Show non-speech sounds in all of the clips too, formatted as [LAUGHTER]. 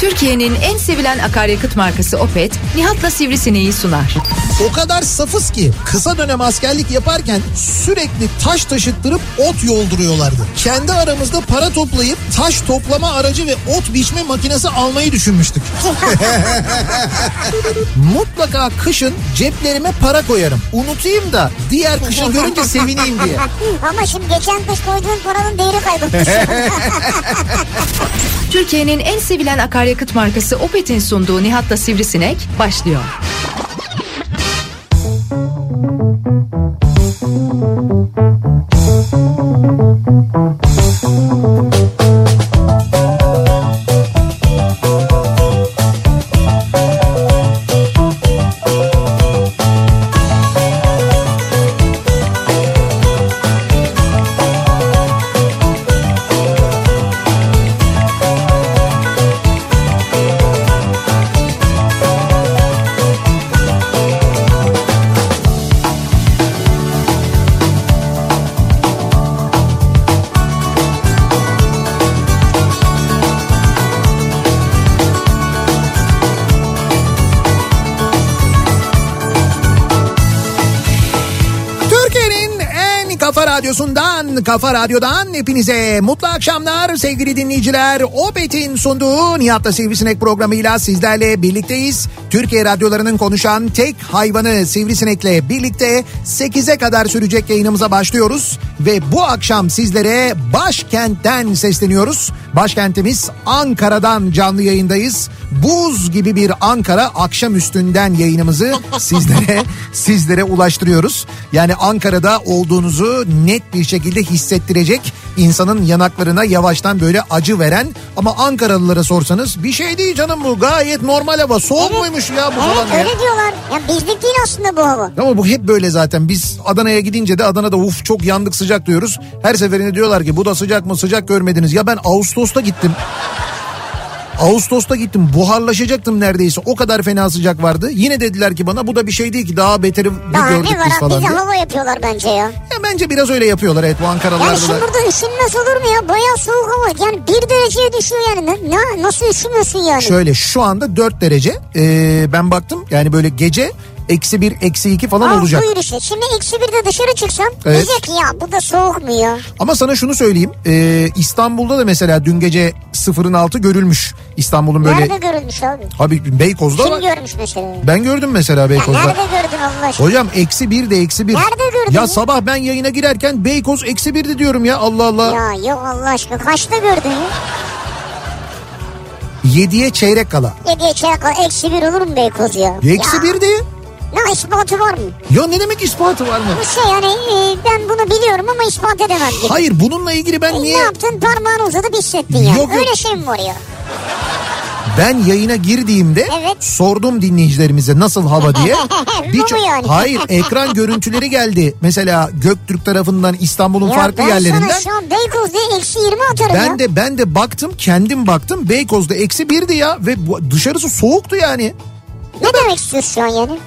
Türkiye'nin en sevilen akaryakıt markası Opet, Nihat'la Sivrisineği sunar. O kadar safız ki kısa dönem askerlik yaparken sürekli taş taşıttırıp ot yolduruyorlardı. Kendi aramızda para toplayıp taş toplama aracı ve ot biçme makinesi almayı düşünmüştük. [LAUGHS] Mutlaka kışın ceplerime para koyarım. Unutayım da diğer kışın görünce sevineyim diye. Ama şimdi geçen kış koyduğun paranın değeri kaybolmuş. [LAUGHS] Türkiye'nin en sevilen akaryakıt markası Opet'in sunduğu Nihat'la Sivrisinek başlıyor. Kafa radyodan hepinize mutlu akşamlar sevgili dinleyiciler. Opet'in sunduğu Nihat'la Sivrisinek programıyla sizlerle birlikteyiz. Türkiye radyolarının konuşan tek hayvanı Sivrisinek'le birlikte 8'e kadar sürecek yayınımıza başlıyoruz. Ve bu akşam sizlere başkentten sesleniyoruz. Başkentimiz Ankara'dan canlı yayındayız. Buz gibi bir Ankara akşam üstünden yayınımızı sizlere [LAUGHS] sizlere ulaştırıyoruz. Yani Ankara'da olduğunuzu net bir şekilde hissettirecek insanın yanaklarına yavaştan böyle acı veren ama Ankaralılara sorsanız bir şey değil canım bu gayet normal hava soğuk muymuş ya bu evet falan öyle diyorlar. Ya bizlik değil aslında bu hava. Ama bu hep böyle zaten. Biz Adana'ya gidince de Adana'da uf çok yandık sıcak diyoruz. Her seferinde diyorlar ki bu da sıcak mı sıcak görmediniz. Ya ben Ağustos'ta gittim. Ağustos'ta gittim buharlaşacaktım neredeyse o kadar fena sıcak vardı. Yine dediler ki bana bu da bir şey değil ki daha beteri Daha gördük ne var biz falan bize hava yapıyorlar bence ya. Ya bence biraz öyle yapıyorlar evet bu Ankaralılarda Yani şimdi da. burada üşünmez olur mu ya? Bayağı soğuk hava. Yani bir dereceye düşüyor yani. Ne, ne- nasıl üşümüyorsun yani? Şöyle şu anda 4 derece Ee, ben baktım yani böyle gece eksi 1 eksi 2 falan Al olacak. buyur işte. Şimdi eksi bir de dışarı çıksam Evet. diyecek ki ya bu da soğuk mu ya? Ama sana şunu söyleyeyim. Ee, İstanbul'da da mesela dün gece sıfırın altı görülmüş. İstanbul'un böyle... Nerede görülmüş abi? Abi Beykoz'da Kim var. görmüş mesela? Ben gördüm mesela Ya Beykoz'da. nerede gördün Allah aşkına? Hocam eksi bir de eksi bir. Nerede gördün Ya ya? sabah ben yayına girerken Beykoz eksi birdi diyorum ya Allah Allah. Ya yok Allah aşkına. Kaçta gördün ya? Yediye çeyrek kala. Yediye çeyrek kal- eksi bir olur mu Beykoz ya? Eksi Ya, birdi. Ne ispatı var mı? Ya ne demek ispatı var mı? Bu şey yani e, ben bunu biliyorum ama ispat edemem gibi. Hayır bununla ilgili ben E, niye... Ne yaptın parmağını uzatıp hissettin yani. Yok, yok. Öyle şey mi var ya? Ben yayına girdiğimde Evet. sordum dinleyicilerimize nasıl hava diye. [LAUGHS] Bu mu yani? Hayır ekran görüntüleri geldi. Mesela Göktürk tarafından İstanbul'un Ya farklı ben yerlerinden. sana şu an Beykoz diye eksi 20 atarım ya. Ben de ben de baktım kendim baktım Beykoz'da eksi birdi ya ve bu- dışarısı soğuktu yani. Ne demek istiyorsun şu an yani?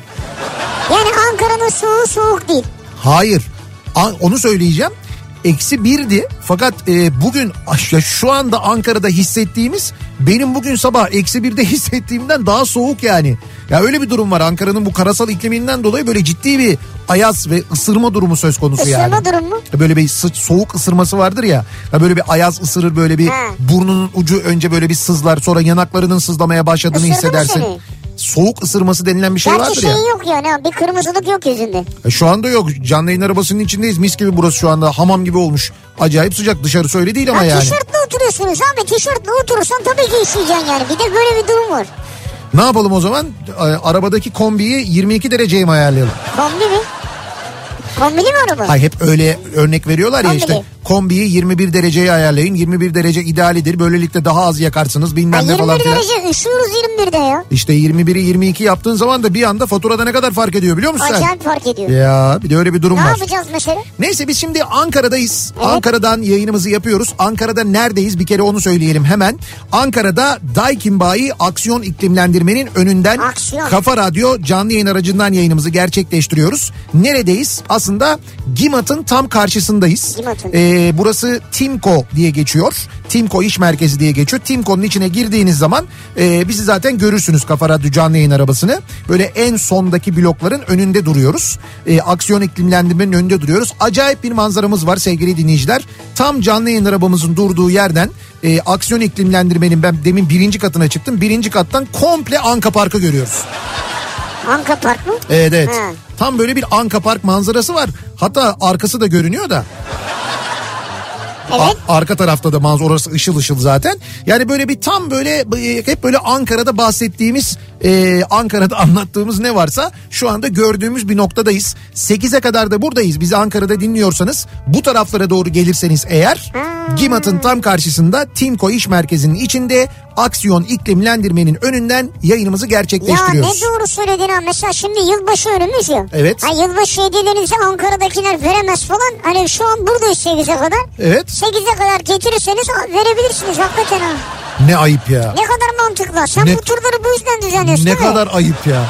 Yani Ankara'nın soğuğu soğuk değil. Hayır onu söyleyeceğim. Eksi birdi fakat e, bugün ya şu anda Ankara'da hissettiğimiz benim bugün sabah eksi birde [LAUGHS] hissettiğimden daha soğuk yani. Ya öyle bir durum var Ankara'nın bu karasal ikliminden dolayı böyle ciddi bir ayaz ve ısırma durumu söz konusu Isırma yani. durum mu? Böyle bir soğuk ısırması vardır ya. böyle bir ayaz ısırır böyle bir Ha. burnunun ucu önce böyle bir sızlar sonra yanaklarının sızlamaya başladığını Isırdı mı hissedersin. seni? Soğuk ısırması denilen bir şey Gerçi vardır şey ya. yok yani ha, bir kırmızılık yok yüzünde. E, Şu anda yok. Canlı yayın arabasının içindeyiz. Mis gibi burası şu anda. Hamam gibi olmuş. Acayip sıcak. Dışarısı öyle değil ama Ya yani. tişörtle oturuyorsunuz abi tişörtle oturursan tabii ki üşüyeceksin yani. Bir de böyle bir durum var. Ne yapalım o zaman? E, Arabadaki kombiyi 22 dereceye mi ayarlayalım? Kombi mi? Kombili mi araba? Hay hep öyle örnek veriyorlar ya Kombili. işte. Kombiyi 21 dereceye ayarlayın. 21 derece idealidir. Böylelikle daha az yakarsınız Ya bilmem ne 21 falan filan. derece üşüyoruz 21'de ya. İşte 21'i 22 yaptığın zaman da bir anda faturada ne kadar fark ediyor biliyor musun sen? Acayip fark ediyor. Ya bir de öyle bir durum Ne var. yapacağız mesela? Neyse biz şimdi Ankara'dayız. Evet. Ankara'dan yayınımızı yapıyoruz. Ankara'da neredeyiz bir kere onu söyleyelim hemen. Ankara'da Daikin Bayi Aksiyon İklimlendirmenin önünden Aksiyon. Kafa Radyo canlı yayın aracından yayınımızı gerçekleştiriyoruz. Neredeyiz? Aslında GİMAT'ın tam karşısındayız. GİMAT'ın. Ee, E, burası Timco diye geçiyor. Timco iş merkezi diye geçiyor. Timco'nun içine girdiğiniz zaman e, bizi zaten görürsünüz Kafa Radyo canlı yayın arabasını. Böyle en sondaki blokların önünde duruyoruz. E, aksiyon iklimlendirmenin önünde duruyoruz. Acayip bir manzaramız var sevgili dinleyiciler. Tam canlı yayın arabamızın durduğu yerden e, aksiyon iklimlendirmenin ben demin birinci katına çıktım. Birinci kattan komple Anka Park'ı görüyoruz. Anka Park mı? Evet evet. Ha. Tam böyle bir Anka Park manzarası var. Hatta arkası da görünüyor da. Evet. A- arka tarafta da manzara orası ışıl ışıl zaten. Yani böyle bir tam böyle hep böyle Ankara'da bahsettiğimiz e, Ankara'da [LAUGHS] anlattığımız ne varsa şu anda gördüğümüz bir noktadayız. 8'e kadar da buradayız. Bizi Ankara'da dinliyorsanız bu taraflara doğru gelirseniz eğer GİMAT'ın tam karşısında Timko İş Merkezi'nin içinde aksiyon iklimlendirmenin önünden yayınımızı Ya gerçekleştiriyoruz. ne doğru söyledin ha. Mesela şimdi yılbaşı önümüz ya. Evet. Ha, yılbaşı hediyelerinizi Ankara'dakiler veremez falan. Hani şu an buradayız 8'e kadar. Evet. 8'e kadar getirirseniz verebilirsiniz hakikaten ha. Ne ayıp ya. Ne kadar mantıklı. Sen Ne- bu turları bu yüzden düzenliyorsun Ne değil mi? kadar ayıp ya.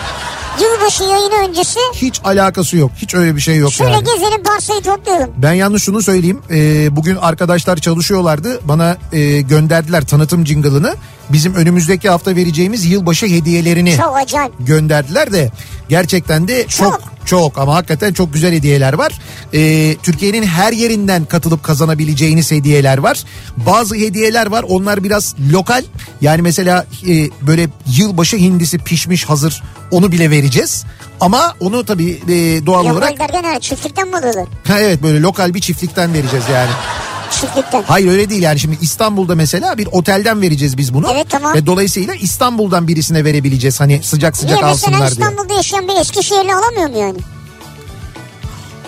Yılbaşı yayını öncesi Hiç alakası yok. Hiç öyle bir şey yok şöyle yani. gezelim parsayı toplayalım. Ben yalnız şunu söyleyeyim. Ee, bugün arkadaşlar çalışıyorlardı. Bana e, gönderdiler tanıtım jingle'ını. Bizim önümüzdeki hafta vereceğimiz yılbaşı hediyelerini Çok acayip. gönderdiler de gerçekten de çok Çok. çok, ama hakikaten çok güzel hediyeler var. Ee, Türkiye'nin her yerinden katılıp kazanabileceğiniz hediyeler var. Bazı hediyeler var onlar biraz lokal. Yani mesela e, böyle yılbaşı hindisi pişmiş hazır onu bile vereceğiz. Ama onu tabii e, doğal Yok olarak derken ha, çiftlikten mi alıyorlar? ha, evet böyle lokal bir çiftlikten vereceğiz yani. Çiftlikten. Hayır öyle değil yani şimdi İstanbul'da mesela bir otelden vereceğiz biz bunu. Evet, tamam. Ve dolayısıyla İstanbul'dan birisine verebileceğiz hani sıcak sıcak Niye mesela alsınlar diye. İstanbul'da yaşayan bir Eskişehirli alamıyor mu yani?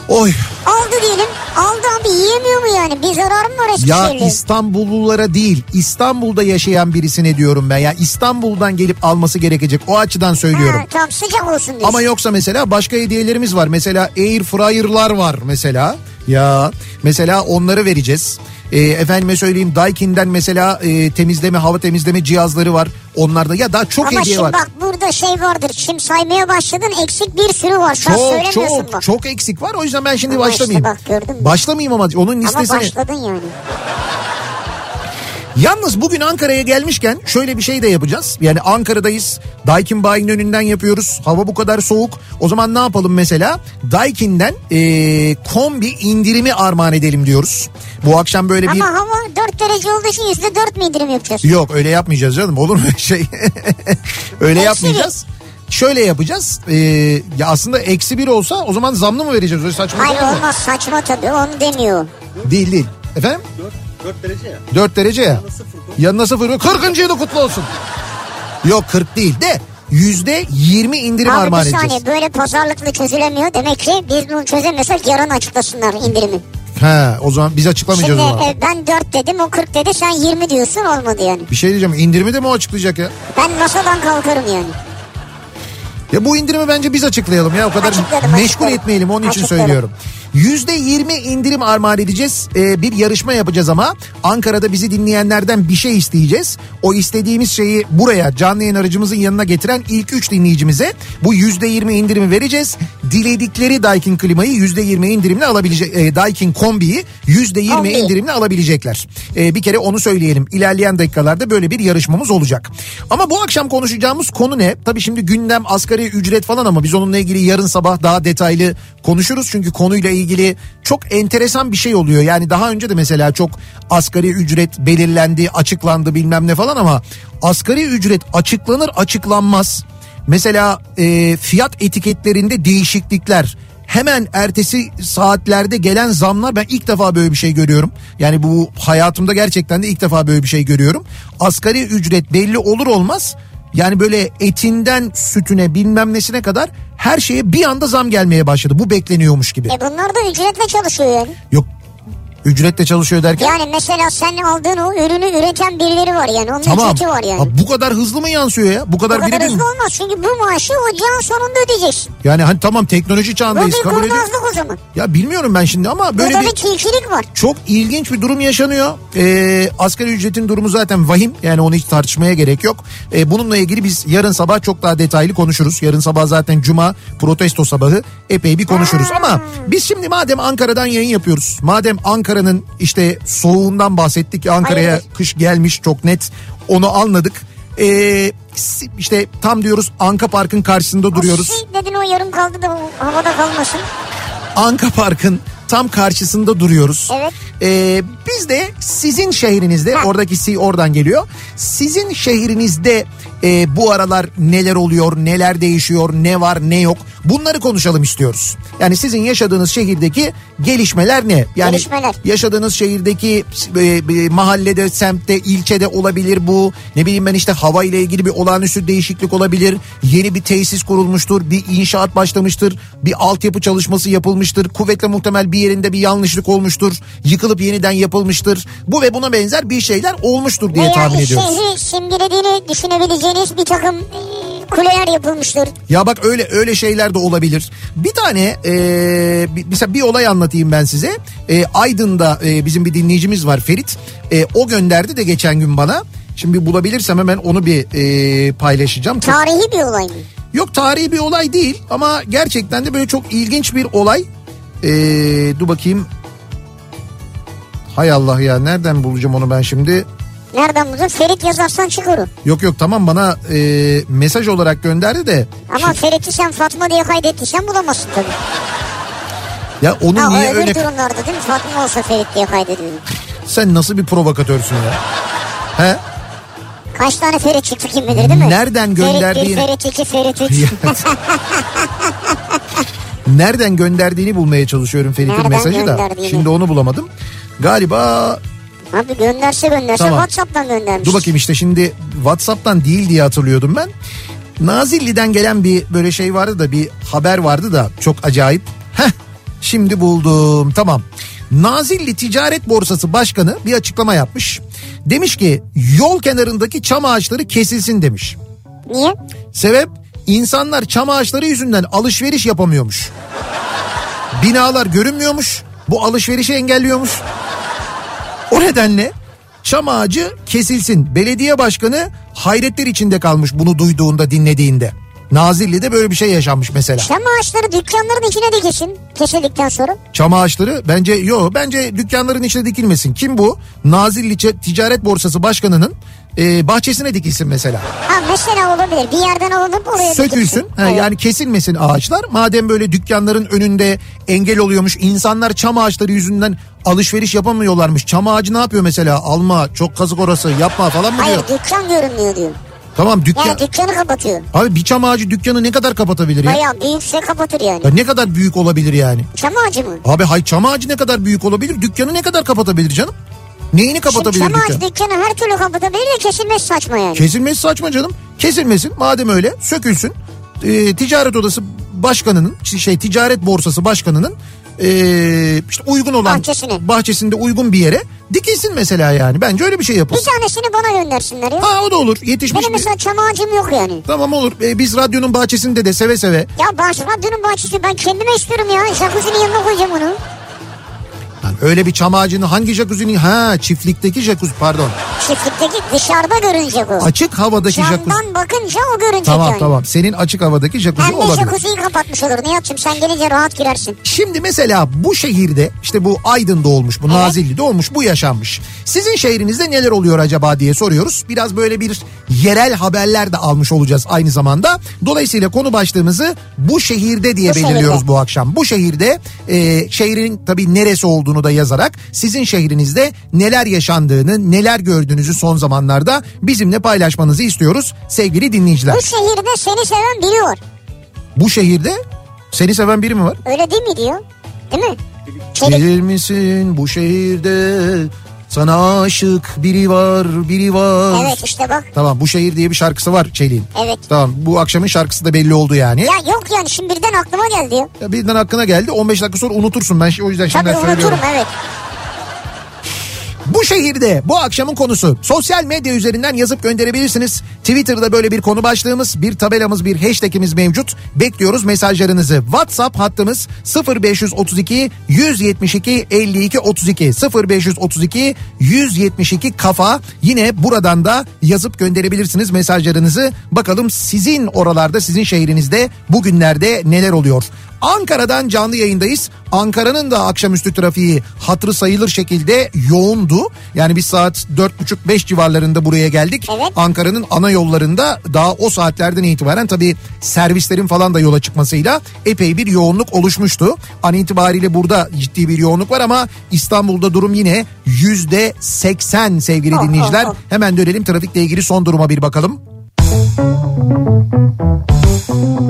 Oy Aldı diyelim. Aldı abi yiyemiyor mu yani? Bir zarar mı var ya Eskişehirli? İstanbullulara değil İstanbul'da yaşayan birisine diyorum ben. Ya İstanbul'dan gelip alması gerekecek o açıdan söylüyorum. Ha, tamam sıcak olsun diyorsun. Ama yoksa mesela başka hediyelerimiz var. Mesela air fryer'lar var mesela. Ya mesela onları vereceğiz. E, efendime söyleyeyim Daikin'den mesela e, temizleme hava temizleme cihazları var. Onlarda ya daha çok Ama hediye şimdi var. bak burada şey vardır. Şimdi saymaya başladın eksik bir sürü var. An Çok çok bak. çok eksik var. O yüzden ben şimdi Ama başlamayayım. işte bak gördün mü? Başlamayayım ama onun Ama listesini. başladın yani. Yalnız bugün Ankara'ya gelmişken şöyle bir şey de yapacağız. Yani Ankara'dayız. Daikin Bayi'nin önünden yapıyoruz. Hava bu kadar soğuk. O zaman ne yapalım mesela? Daikin'den eee, kombi indirimi armağan edelim diyoruz. Bu akşam böyle bir... Ama hava 4 derece olduğu için %4 mi indirim yapacağız? Yok öyle yapmayacağız canım. Olur mu şey? [LAUGHS] öyle Eksi yapmayacağız. Şöyle yapacağız. Eee, ya aslında eksi bir olsa o zaman zamlı mı vereceğiz? Öyle saçma Hayır olmaz saçma tabii onu demiyor. Değil değil. Efendim? 4 derece ya. 4 derece ya. Yanına sıfır. 40. yılı kutlu olsun. Yok 40 değil de yüzde 20 indirim Abi armağan bir saniye edeceğiz. böyle pazarlıklı çözülemiyor. Demek ki biz bunu çözemiyorsak yarın açıklasınlar indirimi. He o zaman biz açıklamayacağız Şimdi o zaman. e, ben 4 dedim o 40 dedi sen 20 diyorsun olmadı yani. Bir şey diyeceğim indirimi de mi o açıklayacak ya? Ben masadan kalkarım yani. Ya bu indirimi bence biz açıklayalım ya o kadar Açıklarım, meşgul açıklarım. etmeyelim onun için Açıklarım. söylüyorum. Yüzde yirmi indirim armağan edeceğiz. Ee, bir yarışma yapacağız ama Ankara'da bizi dinleyenlerden bir şey isteyeceğiz. O istediğimiz şeyi buraya canlı yayın aracımızın yanına getiren ilk üç dinleyicimize bu yüzde yirmi indirimi vereceğiz. Diledikleri Daikin klimayı yüzde yirmi indirimle alabilecek, e, Daikin kombiyi yüzde yirmi indirimle alabilecekler. Ee, bir kere onu söyleyelim. İlerleyen dakikalarda böyle bir yarışmamız olacak. Ama bu akşam konuşacağımız konu ne? Tabii şimdi gündem asgari ücret falan ama biz onunla ilgili yarın sabah daha detaylı konuşuruz. Çünkü konuyla ilgili çok enteresan bir şey oluyor. Yani daha önce de mesela çok asgari ücret belirlendi, açıklandı bilmem ne falan ama asgari ücret açıklanır açıklanmaz. Mesela e, fiyat etiketlerinde değişiklikler hemen ertesi saatlerde gelen zamlar ben ilk defa böyle bir şey görüyorum. Yani bu hayatımda gerçekten de ilk defa böyle bir şey görüyorum. Asgari ücret belli olur olmaz yani böyle etinden sütüne bilmem nesine kadar her şeye bir anda zam gelmeye başladı. Bu bekleniyormuş gibi. E bunlar da ücretle çalışıyor yani. Yok ücretle çalışıyor derken Yani mesela sen aldığın o ürünü üreten birileri var yani. Onun tamam. ücreti var yani. Ha, bu kadar hızlı mı yansıyor ya? Bu kadar, Bu kadar bir- hızlı olmaz çünkü bu maaşı ocağın sonunda ödeyeceksin. Yani hani tamam teknoloji Bu çağındayız bir kabul ediyorum. kurnazlık o zaman. Ya bilmiyorum ben şimdi ama böyle Burada bir bir tilkilik var. Çok ilginç bir durum yaşanıyor. Ee, asgari ücretin durumu zaten vahim. Yani onu hiç tartışmaya gerek yok. Ee, bununla ilgili biz yarın sabah çok daha detaylı konuşuruz. Yarın sabah zaten cuma protesto sabahı epey bir konuşuruz. Ama biz şimdi madem Ankara'dan yayın yapıyoruz. Madem Ankara Ankara'nın işte soğuğundan bahsettik. Ankara'ya kış gelmiş çok net. Onu anladık. Ee, işte tam diyoruz Anka Park'ın karşısında duruyoruz. O si dedin o yarım kaldı da havada kalmasın. Anka Park'ın tam karşısında duruyoruz. Evet. Ee, biz de sizin şehrinizde Ha. oradaki si oradan geliyor. Sizin şehrinizde e, bu aralar neler oluyor, neler değişiyor, ne var, ne yok bunları konuşalım istiyoruz. Yani sizin yaşadığınız şehirdeki gelişmeler ne? Yani Gelişmeler. yaşadığınız şehirdeki e, e, mahallede, semtte, ilçede olabilir bu. Ne bileyim ben işte hava ile ilgili bir olağanüstü değişiklik olabilir. Yeni bir tesis kurulmuştur, bir inşaat başlamıştır, bir altyapı çalışması yapılmıştır. Kuvvetle muhtemel bir yerinde bir yanlışlık olmuştur. Yıkılıp yeniden yapılmıştır. Bu ve buna benzer bir şeyler olmuştur diye Veya tahmin ediyoruz. şehri simgelediğini düşünebileceğiniz bir takım e, kuleler yapılmıştır. Ya bak öyle öyle şeyler de olabilir. Bir tane e, mesela bir olay anlatayım ben size. E, Aydın'da e, bizim bir dinleyicimiz var Ferit. E, o gönderdi de geçen gün bana. Şimdi bulabilirsem hemen onu bir e, paylaşacağım. Tarihi bir olay mı? Yok tarihi bir olay değil ama gerçekten de böyle çok ilginç bir olay. E, dur bakayım. Hay Allah ya nereden bulacağım onu ben şimdi? Nereden buldun? Ferit yazarsan çıkar o. Yok yok tamam bana e, mesaj olarak gönderdi de. Ama Ferit'i sen Fatma diye kaydettiysen bulamazsın tabii. Ya onu Ha, niye öbür öyle... durumlarda değil mi? Fatma olsa Ferit diye kaydediyorum. Sen nasıl bir provokatörsün ya? He? Kaç tane Ferit çıktı kim bilir değil mi? Nereden gönderdiğin- Ferit 1, Ferit 2, Ferit 3. Nereden gönderdiğini bulmaya çalışıyorum Ferit'in mesajı da. gönderdiğini? Şimdi onu bulamadım. Galiba Abi gönderse gönderse Tamam. Whatsapp'tan göndermiş. dur bakayım işte şimdi WhatsApp'tan değil diye hatırlıyordum ben. Nazilli'den gelen bir böyle şey vardı da bir haber vardı da çok acayip. Heh şimdi buldum tamam. Nazilli Ticaret Borsası Başkanı bir açıklama yapmış. Demiş ki yol kenarındaki çam ağaçları kesilsin demiş. Niye? Sebep insanlar çam ağaçları yüzünden alışveriş yapamıyormuş. Binalar görünmüyormuş. Bu alışverişi engelliyormuş. O nedenle çam ağacı kesilsin. Belediye başkanı hayretler içinde kalmış bunu duyduğunda dinlediğinde. Nazilli'de böyle bir şey yaşanmış mesela. Çam ağaçları dükkanların içine de kesin. Kesildikten sonra. Çam ağaçları bence yo bence dükkanların içine dikilmesin. Kim bu? Nazilli Ticaret Borsası Başkanı'nın e, bahçesine dikilsin mesela. Ha mesela olabilir. Bir yerden alınıp oraya sökülsün. dikilsin. Ha, Evet. Yani kesilmesin ağaçlar. Madem böyle dükkanların önünde engel oluyormuş. insanlar çam ağaçları yüzünden alışveriş yapamıyorlarmış. Çam ağacı ne yapıyor mesela? Alma, çok kazık orası, yapma falan mı Hayır diyor? dükkan görünmüyor diyor. Tamam dükkan. Yani dükkanı kapatıyor. Abi bir çam ağacı dükkanı ne kadar kapatabilir ya? Bayağı büyükse kapatır yani. Ya ne kadar büyük olabilir yani? Çam ağacı mı? Abi hay çam ağacı ne kadar büyük olabilir? Dükkanı ne kadar kapatabilir canım? Neyini Şimdi kapatabilir ağacı dükkan? dükkanı her türlü kapatabilir de kesilmesi saçma yani. Kesilmesi saçma canım. Kesilmesin madem öyle sökülsün. Ee, ticaret odası başkanının şey ticaret borsası başkanının ee, işte uygun olan Bahçesine. bahçesinde uygun bir yere dikilsin mesela yani. Bence öyle bir şey Bir yapılsın. tanesini bana göndersinler ya. Ha o da olur. Yetişmiş Benim bir... mesela çam ağacım yok yani. Tamam olur. Ee, biz radyonun bahçesinde de seve seve. Ya baş radyonun bahçesi ben kendime istiyorum ya. Jacuzzi'nin yanına koyacağım onu. Yani öyle bir çam ağacını hangi jacuzzi'nin? Ha çiftlikteki jacuzzi pardon. Çiftlikteki dışarıda görünecek o. Açık havadaki jacuzzi. Camdan bakınca o görünecek Tamam yani. tamam. Senin açık havadaki jacuzzi de olabilir. jacuzziyi kapatmış olur. Nihat'cığım sen gelince rahat girersin. Şimdi mesela bu şehirde işte bu Aydın'da olmuş bu Nazilli'de olmuş bu yaşanmış. Sizin şehrinizde neler oluyor acaba diye soruyoruz. Biraz böyle bir yerel haberler de almış olacağız aynı zamanda. Dolayısıyla konu başlığımızı bu şehirde diye Bu belirliyoruz şehirde. bu akşam. Bu şehirde e, şehrin tabii neresi olduğunu da yazarak sizin şehrinizde neler yaşandığını neler gördüğünüzü son zamanlarda bizimle paylaşmanızı istiyoruz sevgili dinleyiciler. Bu şehirde seni seven biri var. Bu şehirde seni seven biri mi var? Öyle değil mi diyor? Değil mi? Çelik. Bilir misin bu şehirde sana aşık biri var biri var. Evet işte bak. Tamam bu şehir diye bir şarkısı var Çelik'in. Evet. Tamam bu akşamın şarkısı da belli oldu yani. Ya yok yani şimdi birden aklıma geldi ya. Birden aklına geldi 15 dakika sonra unutursun ben o yüzden Tabii şimdiden söylüyorum. unuturum evet. Bu şehirde bu akşamın konusu sosyal medya üzerinden yazıp gönderebilirsiniz. Twitter'da böyle bir konu başlığımız, bir tabelamız, bir hashtagimiz mevcut. Bekliyoruz mesajlarınızı. WhatsApp hattımız 0532 172 52 32 0532 172 kafa. Yine buradan da yazıp gönderebilirsiniz mesajlarınızı. Bakalım sizin oralarda, sizin şehrinizde bugünlerde neler oluyor? Ankara'dan canlı yayındayız. Ankara'nın da akşamüstü trafiği hatırı sayılır şekilde yoğundu. Yani biz saat 4.30-5 civarlarında buraya geldik. Evet. Ankara'nın ana yollarında daha o saatlerden itibaren tabii servislerin falan da yola çıkmasıyla epey bir yoğunluk oluşmuştu. An itibariyle burada ciddi bir yoğunluk var ama İstanbul'da durum yine yüzde 80 sevgili Oh, dinleyiciler. oh, oh. Hemen dönelim trafikle ilgili son duruma bir bakalım. Kafa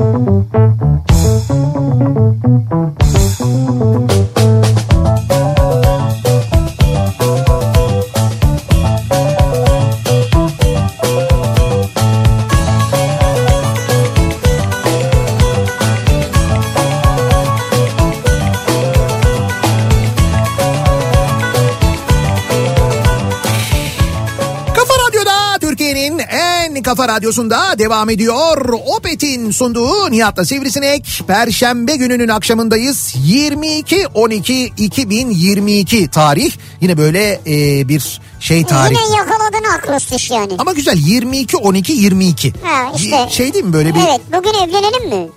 en kafa radyosunda devam ediyor. Opet'in sunduğu Nihat'la Sivrisinek. Perşembe gününün akşamındayız. 22-12-2022 tarih. Yine böyle e, bir şey tarih. Yine yakaladın akrostiş yani. Ama güzel 22-12-22. Ha işte. Şey değil mi böyle bir... Evet bugün evlenelim mi?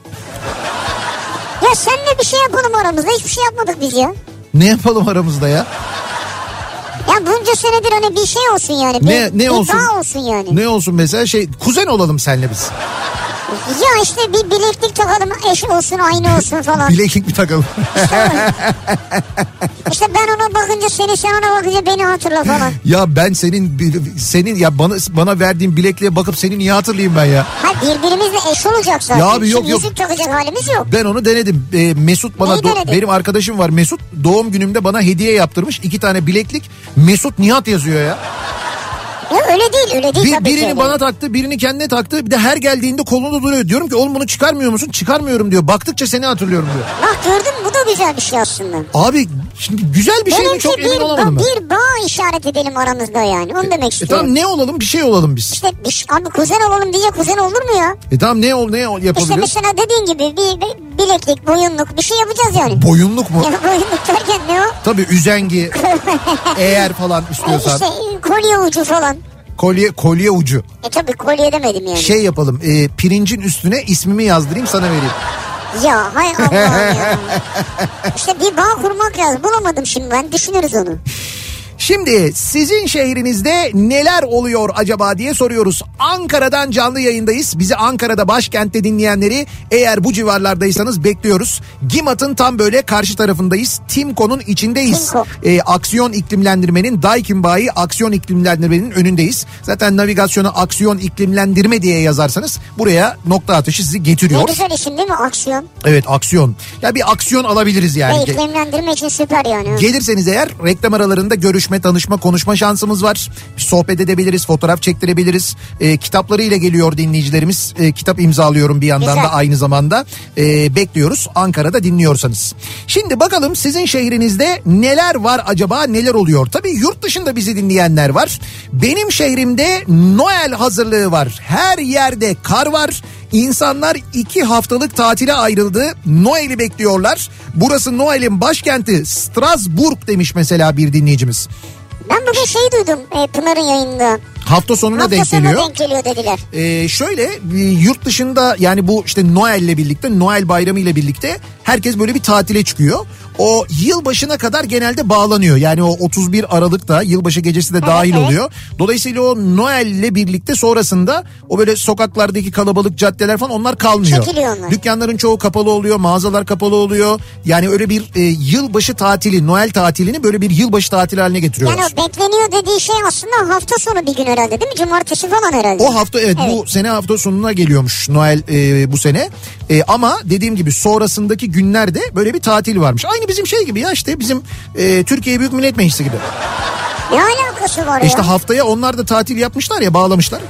Ya senle bir şey yapalım aramızda hiçbir şey yapmadık biz ya. Ne yapalım aramızda ya? Ya bunca senedir hani bir şey olsun yani. Bir, Ne, ne bir olsun? olsun yani. Ne olsun mesela şey kuzen olalım senle biz. Ya işte bir bileklik takalım eş olsun aynı olsun falan. Bileklik mi takalım? işte ben ona bakınca seni sen ona bakınca beni hatırla falan. ya ben senin senin ya bana bana verdiğin bilekliğe bakıp seni niye hatırlayayım ben ya? Ha birbirimizle eş olacak zaten. Ya abi yok, Şimdi yok. yüzük takacak halimiz yok. Ben onu denedim. Ee, Mesut bana Neyi do- denedin? benim arkadaşım var Mesut doğum günümde bana hediye yaptırmış iki tane bileklik. Mesut Nihat yazıyor ya. Öyle değil öyle değil Bir, tabii birini ki. bana taktı birini kendine taktı bir de her geldiğinde kolunda duruyor. Diyorum ki oğlum bunu çıkarmıyor musun? Çıkarmıyorum diyor. Baktıkça seni hatırlıyorum diyor. Bak gördün mü bu da güzel bir şey aslında. Abi şimdi güzel bir şey mi çok emin bir, olamadım ben. bir bağ işaret edelim aramızda yani onu demek E istiyorum. tamam ne olalım bir şey olalım biz. İşte bir- abi kuzen olalım diye kuzen olur mu ya? E tamam ne ol ne ol İşte yapabiliriz? mesela dediğin gibi bir, bir bileklik, boyunluk bir şey yapacağız yani. Boyunluk mu? Ya [LAUGHS] boyunluk derken ne o? Tabii üzengi [LAUGHS] eğer falan istiyorsan. işte kolye ucu falan. Kolye kolye ucu. E tabii kolye demedim yani. Şey yapalım e, pirincin üstüne ismimi yazdırayım sana vereyim. Ya hay Allah ya. İşte bir bağ kurmak lazım. Bulamadım şimdi ben. Düşünürüz onu. Şimdi sizin şehrinizde neler oluyor acaba diye soruyoruz. Ankara'dan canlı yayındayız. Bizi Ankara'da başkentte dinleyenleri eğer bu civarlardaysanız bekliyoruz. GİMAT'ın tam böyle karşı tarafındayız. Timko'nun içindeyiz. Timko. Ee, aksiyon iklimlendirmenin Daikin Bayi aksiyon iklimlendirmenin önündeyiz. Zaten navigasyona aksiyon iklimlendirme diye yazarsanız buraya nokta atışı sizi Ne getiriyor. güzel isim değil mi? Aksiyon. Evet aksiyon. Ya bir aksiyon alabiliriz yani. Ve iklimlendirme için süper yani. Gelirseniz eğer reklam aralarında görüşme, tanışma, konuşma şansımız var. Bir sohbet edebiliriz, fotoğraf çektirebiliriz. E, kitaplarıyla geliyor dinleyicilerimiz. E, kitap imzalıyorum bir yandan Güzel. da aynı zamanda. E, bekliyoruz Ankara'da dinliyorsanız. Şimdi bakalım sizin şehrinizde neler var acaba, neler oluyor? Tabii yurt dışında bizi dinleyenler var. Benim şehrimde Noel hazırlığı var. Her yerde kar var. İnsanlar iki haftalık tatile ayrıldı. Noel'i bekliyorlar. Burası Noel'in başkenti Strasbourg demiş mesela bir dinleyicimiz. Ben bugün şey duydum e, Pınar'ın yayında. Hafta sonuna Hafta denk sonuna geliyor. denk geliyor dediler. Ee, şöyle e, yurt dışında yani bu işte Noel'le birlikte Noel bayramı ile birlikte herkes böyle bir tatile çıkıyor. O yılbaşına kadar genelde bağlanıyor. Yani o 31 Aralık'ta yılbaşı gecesi de dahil evet. oluyor. Dolayısıyla o Noel'le birlikte sonrasında o böyle sokaklardaki kalabalık caddeler falan onlar kalmıyor. Çekiliyor onlar. Dükkanların çoğu kapalı oluyor, mağazalar kapalı oluyor. Yani öyle bir e, yılbaşı tatili, Noel tatilini böyle bir yılbaşı tatili haline getiriyorlar. Yani o bekleniyor dediği şey aslında hafta sonu bir gün herhalde değil mi? Cumartesi falan herhalde. O hafta evet, bu sene hafta sonuna geliyormuş Noel e, bu sene. E, ama dediğim gibi sonrasındaki günlerde böyle bir tatil varmış. Aynı bizim şey gibi ya işte bizim e, Türkiye Büyük Millet Meclisi gibi. Ne alakası var E İşte ya? haftaya onlar da tatil yapmışlar ya bağlamışlar.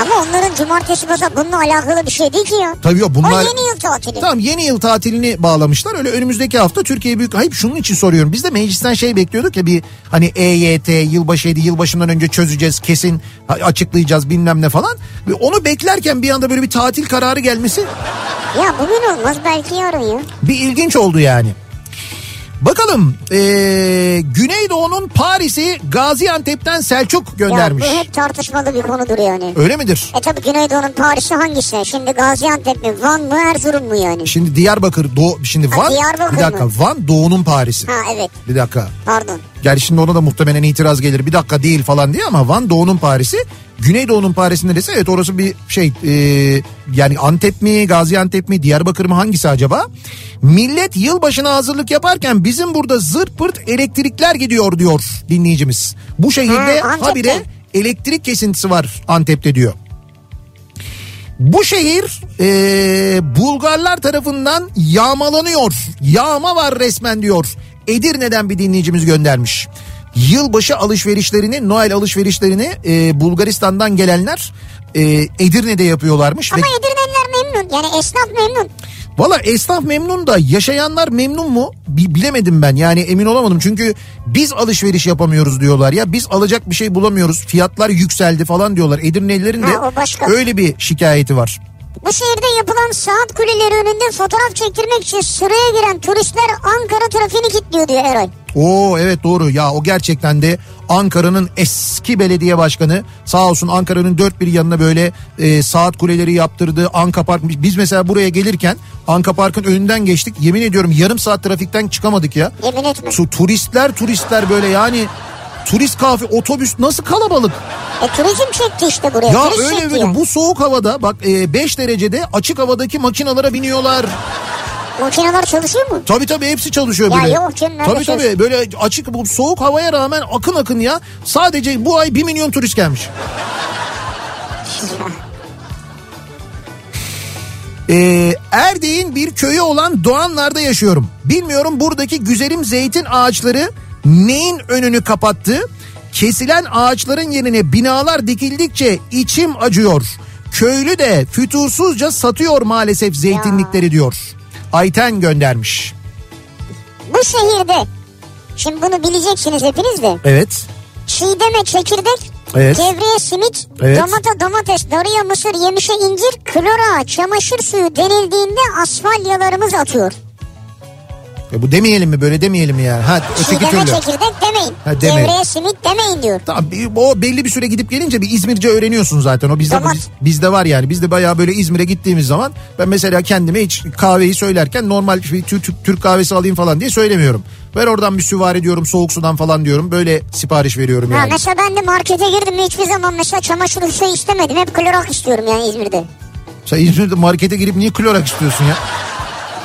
Ama onların cumartesi pazar bununla alakalı bir şey değil ki ya. Tabii yok bunlar... O yeni yıl tatili. Tamam yeni yıl tatilini bağlamışlar. Öyle önümüzdeki hafta Türkiye Büyük... Hayır şunun için soruyorum. Biz de meclisten şey bekliyorduk ya bir hani EYT yılbaşıydı yılbaşından önce çözeceğiz kesin açıklayacağız bilmem ne falan. Ve onu beklerken bir anda böyle bir tatil kararı gelmesi Ya bugün olmaz belki yarın ya. bir ilginç oldu yani. Bakalım ee, Güneydoğu'nun Paris'i Gaziantep'ten Selçuk göndermiş. Ya bu hep tartışmalı bir konudur yani. Öyle midir? E tabi Güneydoğu'nun Paris'i hangisi? Şimdi Gaziantep mi, Van mı, Erzurum mu yani? Şimdi Diyarbakır Doğu şimdi Ha, Van Diyarbakır bir dakika mı? Van Doğu'nun Paris'i. Ha evet Bir dakika. pardon. Yani şimdi ona da muhtemelen itiraz gelir. Bir dakika değil falan diye ama Van Doğu'nun Paris'i. Güneydoğu'nun Paris'i neresi? Evet orası bir şey e, yani Antep mi Gaziantep mi Diyarbakır mı hangisi acaba? Millet yılbaşına hazırlık yaparken bizim burada zırt pırt elektrikler gidiyor diyor dinleyicimiz. Bu şehirde Ha, habire elektrik kesintisi var Antep'te diyor. Bu şehir e, Bulgarlar tarafından yağmalanıyor. Yağma var resmen diyor. Edirne'den bir dinleyicimiz göndermiş. Yılbaşı alışverişlerini, Noel alışverişlerini e, Bulgaristan'dan gelenler e, Edirne'de yapıyorlarmış. Ama ve Edirneliler memnun yani esnaf memnun. Valla esnaf memnun da yaşayanlar memnun mu Bi- bilemedim ben yani emin olamadım. Çünkü biz alışveriş yapamıyoruz diyorlar ya biz alacak bir şey bulamıyoruz fiyatlar yükseldi falan diyorlar. Edirnelilerin de Ha, öyle bir şikayeti var. Bu şehirde yapılan saat kuleleri önünde fotoğraf çektirmek için sıraya giren turistler Ankara trafiğini kilitliyor diyor Eray. Oo evet doğru ya o gerçekten de Ankara'nın eski belediye başkanı sağ olsun Ankara'nın dört bir yanına böyle e, saat kuleleri yaptırdı. Anka Park biz mesela buraya gelirken Anka Park'ın önünden geçtik yemin ediyorum yarım saat trafikten çıkamadık ya. Yemin etme. Tu, turistler turistler böyle yani turist kafi otobüs nasıl kalabalık. E turizm çekti işte buraya. Ya turist öyle yani. bu soğuk havada bak 5 derecede açık havadaki makinalara biniyorlar. Makineler çalışıyor mu? Tabii tabii hepsi çalışıyor Ya böyle. yok canım, Tabii tabii böyle açık bu soğuk havaya rağmen akın akın ya. Sadece bu ay 1 milyon turist gelmiş. [LAUGHS] Ee, Erdek'in bir köyü olan Doğanlar'da yaşıyorum. Bilmiyorum buradaki güzelim zeytin ağaçları neyin önünü kapattı? Kesilen ağaçların yerine binalar dikildikçe içim acıyor. Köylü de fütursuzca satıyor maalesef zeytinlikleri diyor. Ayten göndermiş. Bu şehirde şimdi bunu bileceksiniz hepiniz de. Evet. Çiğdeme çekirdek, Evet. gevreye simit, Evet. domata domates, darıya mısır, yemişe incir, klora, çamaşır suyu denildiğinde asfalyalarımız atıyor. E bu demeyelim mi böyle demeyelim mi yani? Ha öteki Çiğdeme türlü. çekirdek demeyin. Ha, demeyin. Gevreye simit demeyin diyor. Tamam bir- o belli bir süre gidip gelince bir İzmirce öğreniyorsun zaten. O bizde Tamam. biz- bizde var yani. Bizde bayağı böyle İzmir'e gittiğimiz zaman ben mesela kendime hiç kahveyi söylerken normal bir Türk, Türk, Türk kahvesi alayım falan diye söylemiyorum. Ver oradan bir süvari diyorum soğuk sudan falan diyorum. Böyle sipariş veriyorum Ha, yani. mesela ben de markete girdim hiçbir zaman mesela çamaşır suyu istemedim. Hep klorak istiyorum yani İzmir'de. Sen İzmir'de markete girip niye klorak istiyorsun ya?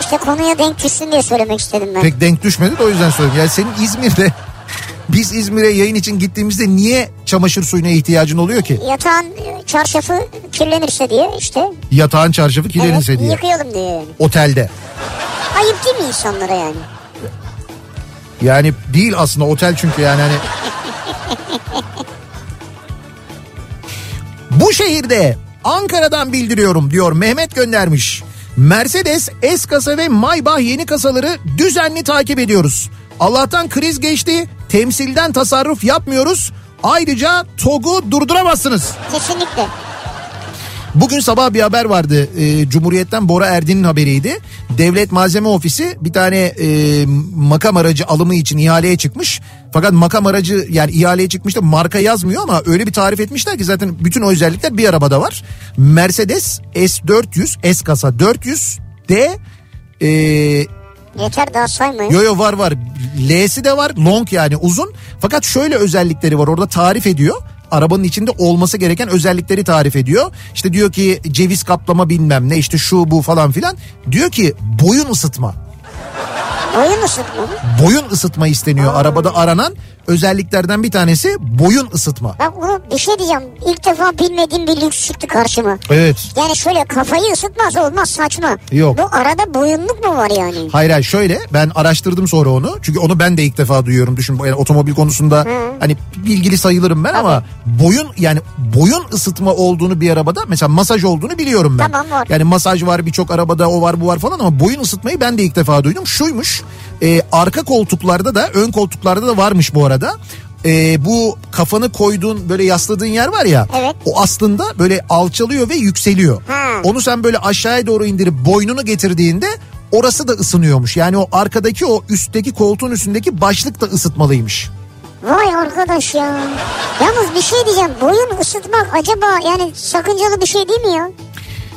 İşte konuya denk düşsün diye söylemek istedim ben. Pek denk düşmedi de o yüzden söylüyorum. Yani senin İzmir'de biz İzmir'e yayın için gittiğimizde niye çamaşır suyuna ihtiyacın oluyor ki? Yatağın e, çarşafı kirlenirse diye işte. Yatağın çarşafı kirlenirse evet, diye. yıkayalım diye yani. Otelde. Ayıp değil mi insanlara yani? Yani değil aslında otel çünkü yani hani. Bu şehirde Ankara'dan bildiriyorum diyor Mehmet göndermiş. Mercedes S kasa ve Maybach yeni kasaları düzenli takip ediyoruz. Allah'tan kriz geçti. Temsilden tasarruf yapmıyoruz. Ayrıca TOG'u durduramazsınız. Kesinlikle. Bugün sabah bir haber vardı. Ee, Cumhuriyet'ten Bora Erdin'in haberiydi. Devlet Malzeme Ofisi bir tane e, makam aracı alımı için ihaleye çıkmış. Fakat makam aracı yani ihaleye çıkmış da marka yazmıyor ama öyle bir tarif etmişler ki zaten bütün o özellikler bir arabada var. Mercedes S400 S kasa 400 D e, Yeter daha saymayın. Yo yo var var. L'si de var. Long yani uzun. Fakat şöyle özellikleri var. Orada tarif ediyor. Arabanın içinde olması gereken özellikleri tarif ediyor. İşte diyor ki ceviz kaplama bilmem ne işte şu bu falan filan. Diyor ki boyun ısıtma. Oyun ısıtma mı? Boyun ısıtma isteniyor. Arabada aranan özelliklerden bir tanesi boyun ısıtma. Bak bunu bir şey diyeceğim. İlk defa bilmediğim bir lüks çıktı karşıma. Evet. Yani şöyle kafayı ısıtmaz olmaz saçma. Yok. Bu arada boyunluk mu var yani? Hayır hayır şöyle ben araştırdım sonra onu. Çünkü onu ben de ilk defa duyuyorum. Düşün yani otomobil konusunda hani bilgili sayılırım ben ama boyun yani boyun ısıtma olduğunu bir arabada mesela masaj olduğunu biliyorum ben. Tamam, var. Yani masaj var birçok arabada o var bu var falan ama boyun ısıtmayı ben de ilk defa duydum. Şuymuş e, arka koltuklarda da ön koltuklarda da varmış bu arada. E, bu kafanı koyduğun böyle yasladığın yer var ya Evet. o aslında böyle alçalıyor ve yükseliyor. Ha. Onu sen böyle aşağıya doğru indirip boynunu getirdiğinde orası da ısınıyormuş. Yani o arkadaki o üstteki koltuğun üstündeki başlık da ısıtmalıymış. Vay arkadaş ya. Yalnız bir şey diyeceğim. Boyun ısıtmak acaba yani sakıncalı bir şey değil mi ya?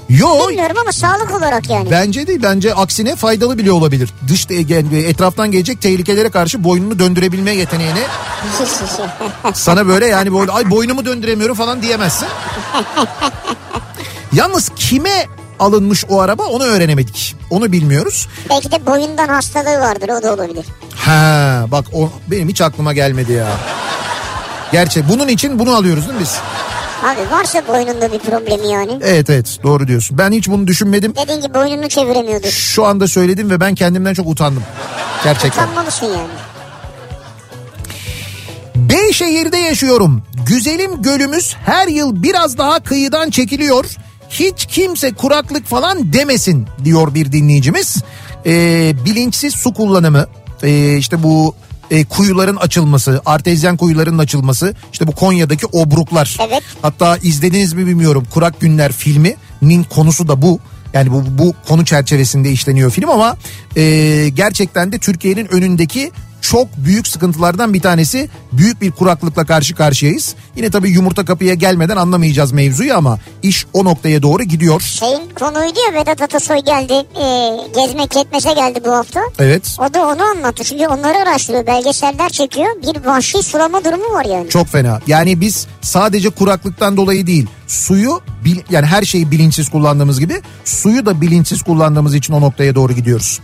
Yo Bilmiyorum ama sağlık olarak yani. bence değil bence aksine faydalı bile olabilir. Dış etraftan gelecek tehlikelere karşı boynunu döndürebilme yeteneğini [LAUGHS] sana böyle yani böyle ay boynumu döndüremiyorum falan diyemezsin. Yalnız kime alınmış o araba onu öğrenemedik. Onu bilmiyoruz. Belki de boyundan hastalığı vardır o da olabilir. Ha bak o benim hiç aklıma gelmedi ya. Gerçi bunun için bunu alıyoruz değil mi biz? Abi varsa boynunda bir problemi yani. Evet evet doğru diyorsun. Ben hiç bunu düşünmedim. Dediğin gibi boynunu çeviremiyordur. Şu anda söyledim ve ben kendimden çok utandım. Gerçekten. Utanmalısın yani. Beyşehir'de yaşıyorum. Güzelim gölümüz her yıl biraz daha kıyıdan çekiliyor. Hiç kimse kuraklık falan demesin diyor bir dinleyicimiz. Ee, bilinçsiz su kullanımı ee, işte bu e, kuyuların açılması, artezyen kuyuların açılması, işte bu Konya'daki obruklar. Evet. Hatta izlediniz mi bilmiyorum Kurak Günler filminin konusu da bu. Yani bu, bu konu çerçevesinde işleniyor film ama e, gerçekten de Türkiye'nin önündeki çok büyük sıkıntılardan bir tanesi. Büyük bir kuraklıkla karşı karşıyayız. Yine tabii yumurta kapıya gelmeden anlamayacağız mevzuyu ama iş o noktaya doğru gidiyor. Şeyin konuydu ya Vedat Atasoy geldi e, gezmek yetmese geldi bu hafta. Evet. O da onu anlattı. Çünkü onları araştırıyor. Belgeseller çekiyor. Bir vahşi sulama durumu var yani. Çok fena. Yani biz sadece kuraklıktan dolayı değil suyu bil- yani her şeyi bilinçsiz kullandığımız gibi suyu da bilinçsiz kullandığımız için o noktaya doğru gidiyoruz.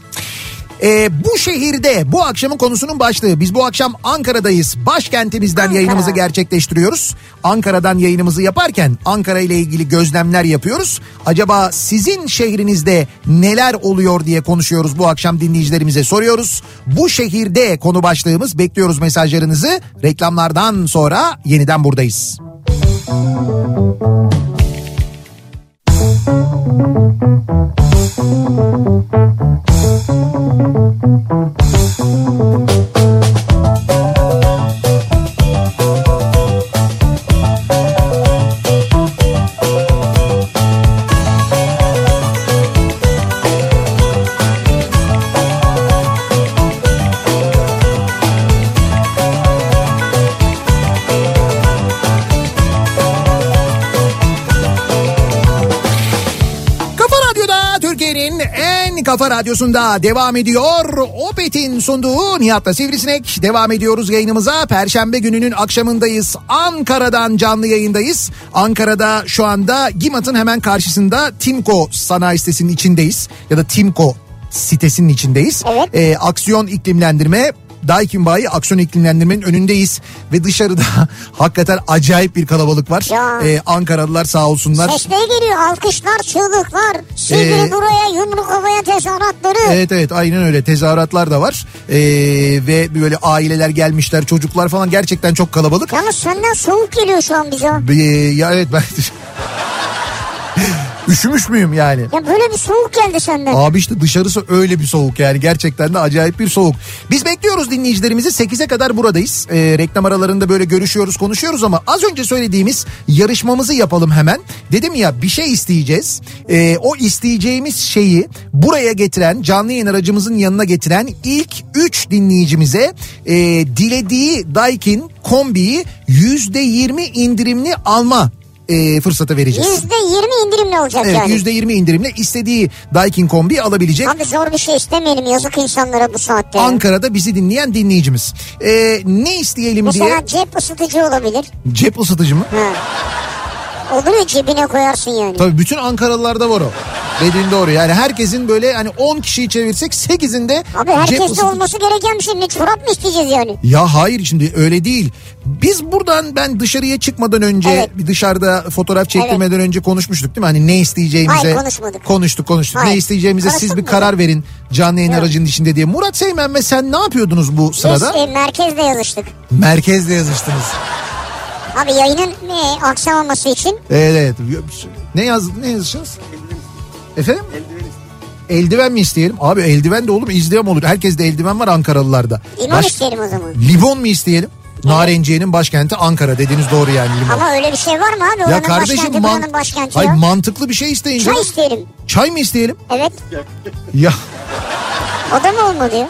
Ee, bu şehirde bu akşamın konusunun başlığı. Biz bu akşam Ankara'dayız. Başkentimizden Ankara. yayınımızı gerçekleştiriyoruz. Ankara'dan yayınımızı yaparken Ankara ile ilgili gözlemler yapıyoruz. Acaba sizin şehrinizde neler oluyor diye konuşuyoruz bu akşam dinleyicilerimize soruyoruz. Bu şehirde konu başlığımız bekliyoruz mesajlarınızı. Reklamlardan sonra yeniden buradayız. Kafa Thank you. Kafa radyosunda devam ediyor. Opet'in sunduğu Nihat'la Sivrisinek. Devam ediyoruz yayınımıza. Perşembe gününün akşamındayız. Ankara'dan canlı yayındayız. Ankara'da şu anda GİMAT'ın hemen karşısında Timko sanayi sitesinin içindeyiz. Ya da Timko sitesinin içindeyiz. Evet. Ee, aksiyon iklimlendirme Daikin Bayi aksiyon iklimlendirmenin önündeyiz ve dışarıda [LAUGHS] hakikaten acayip bir kalabalık var. Ee, Ankaralılar sağ olsunlar. Sesleri geliyor. Alkışlar, çığlıklar. Silgili Ee, buraya, yumruk havaya tezahüratları. Evet evet aynen öyle tezahüratlar da var Ee, ve böyle aileler gelmişler çocuklar falan gerçekten çok kalabalık. Yalnız senden soğuk geliyor şu an bize. Ee, ya evet ben [LAUGHS] üşümüş müyüm yani? Ya böyle bir soğuk geldi senden. Abi işte dışarısı öyle bir soğuk yani gerçekten de acayip bir soğuk. Biz bekliyoruz dinleyicilerimizi 8'e kadar buradayız. Ee, reklam aralarında böyle görüşüyoruz konuşuyoruz ama az önce söylediğimiz yarışmamızı yapalım hemen. Dedim ya bir şey isteyeceğiz. Ee, o isteyeceğimiz şeyi buraya getiren canlı yayın aracımızın yanına getiren ilk 3 dinleyicimize e, dilediği Daikin kombiyi %20 indirimli alma e, fırsatı vereceğiz. Yüzde yirmi indirimli olacak Evet yani. %20 indirimle istediği Daikin kombi alabilecek. Abi zor bir şey istemeyelim yazık insanlara bu saatte. Ankara'da bizi dinleyen dinleyicimiz. Ee, ne isteyelim diye Mesela cep ısıtıcı olabilir. cep ısıtıcı mı? Ha. Olur ya cebine koyarsın yani. Tabii bütün Ankaralılarda var o. Dediğin doğru yani herkesin böyle hani 10 kişiyi çevirsek 8'inde Abi herkeste ısıtıcı- olması gereken bir şey. Ne çorap mı isteyeceğiz yani? Ya hayır şimdi öyle değil. Biz buradan ben dışarıya çıkmadan önce Evet. dışarıda fotoğraf çektirmeden önce konuşmuştuk değil mi? Hani ne isteyeceğimize. Hayır, konuşmadık. Konuştuk konuştuk. Hayır. Ne isteyeceğimize siz Konuştuk bir mu? karar verin canlı yayın Yok. aracının içinde diye. Murat Seymen ve sen ne yapıyordunuz bu Biz sırada? e, merkezde yazıştık. Merkezde yazıştınız. Abi yayının e, aksamaması için Evet evet. Ne yaz ne yazacağız? Efendim? Eldiven mi isteyelim? Abi eldiven de olur? İzleyen olur. Herkes de eldiven var Ankaralılarda. limon Baş- isteyelim o zaman. Limon mu isteyelim? Narenciye'nin başkenti Ankara dediğiniz doğru yani limon. Ama öyle bir şey var mı abi? ya Oranın kardeşim başkenti, man- başkenti Hayır, ya. mantıklı bir şey isteyin Çay canım. isteyelim. Çay mı isteyelim? Evet. Ya O da mı olmadı ya?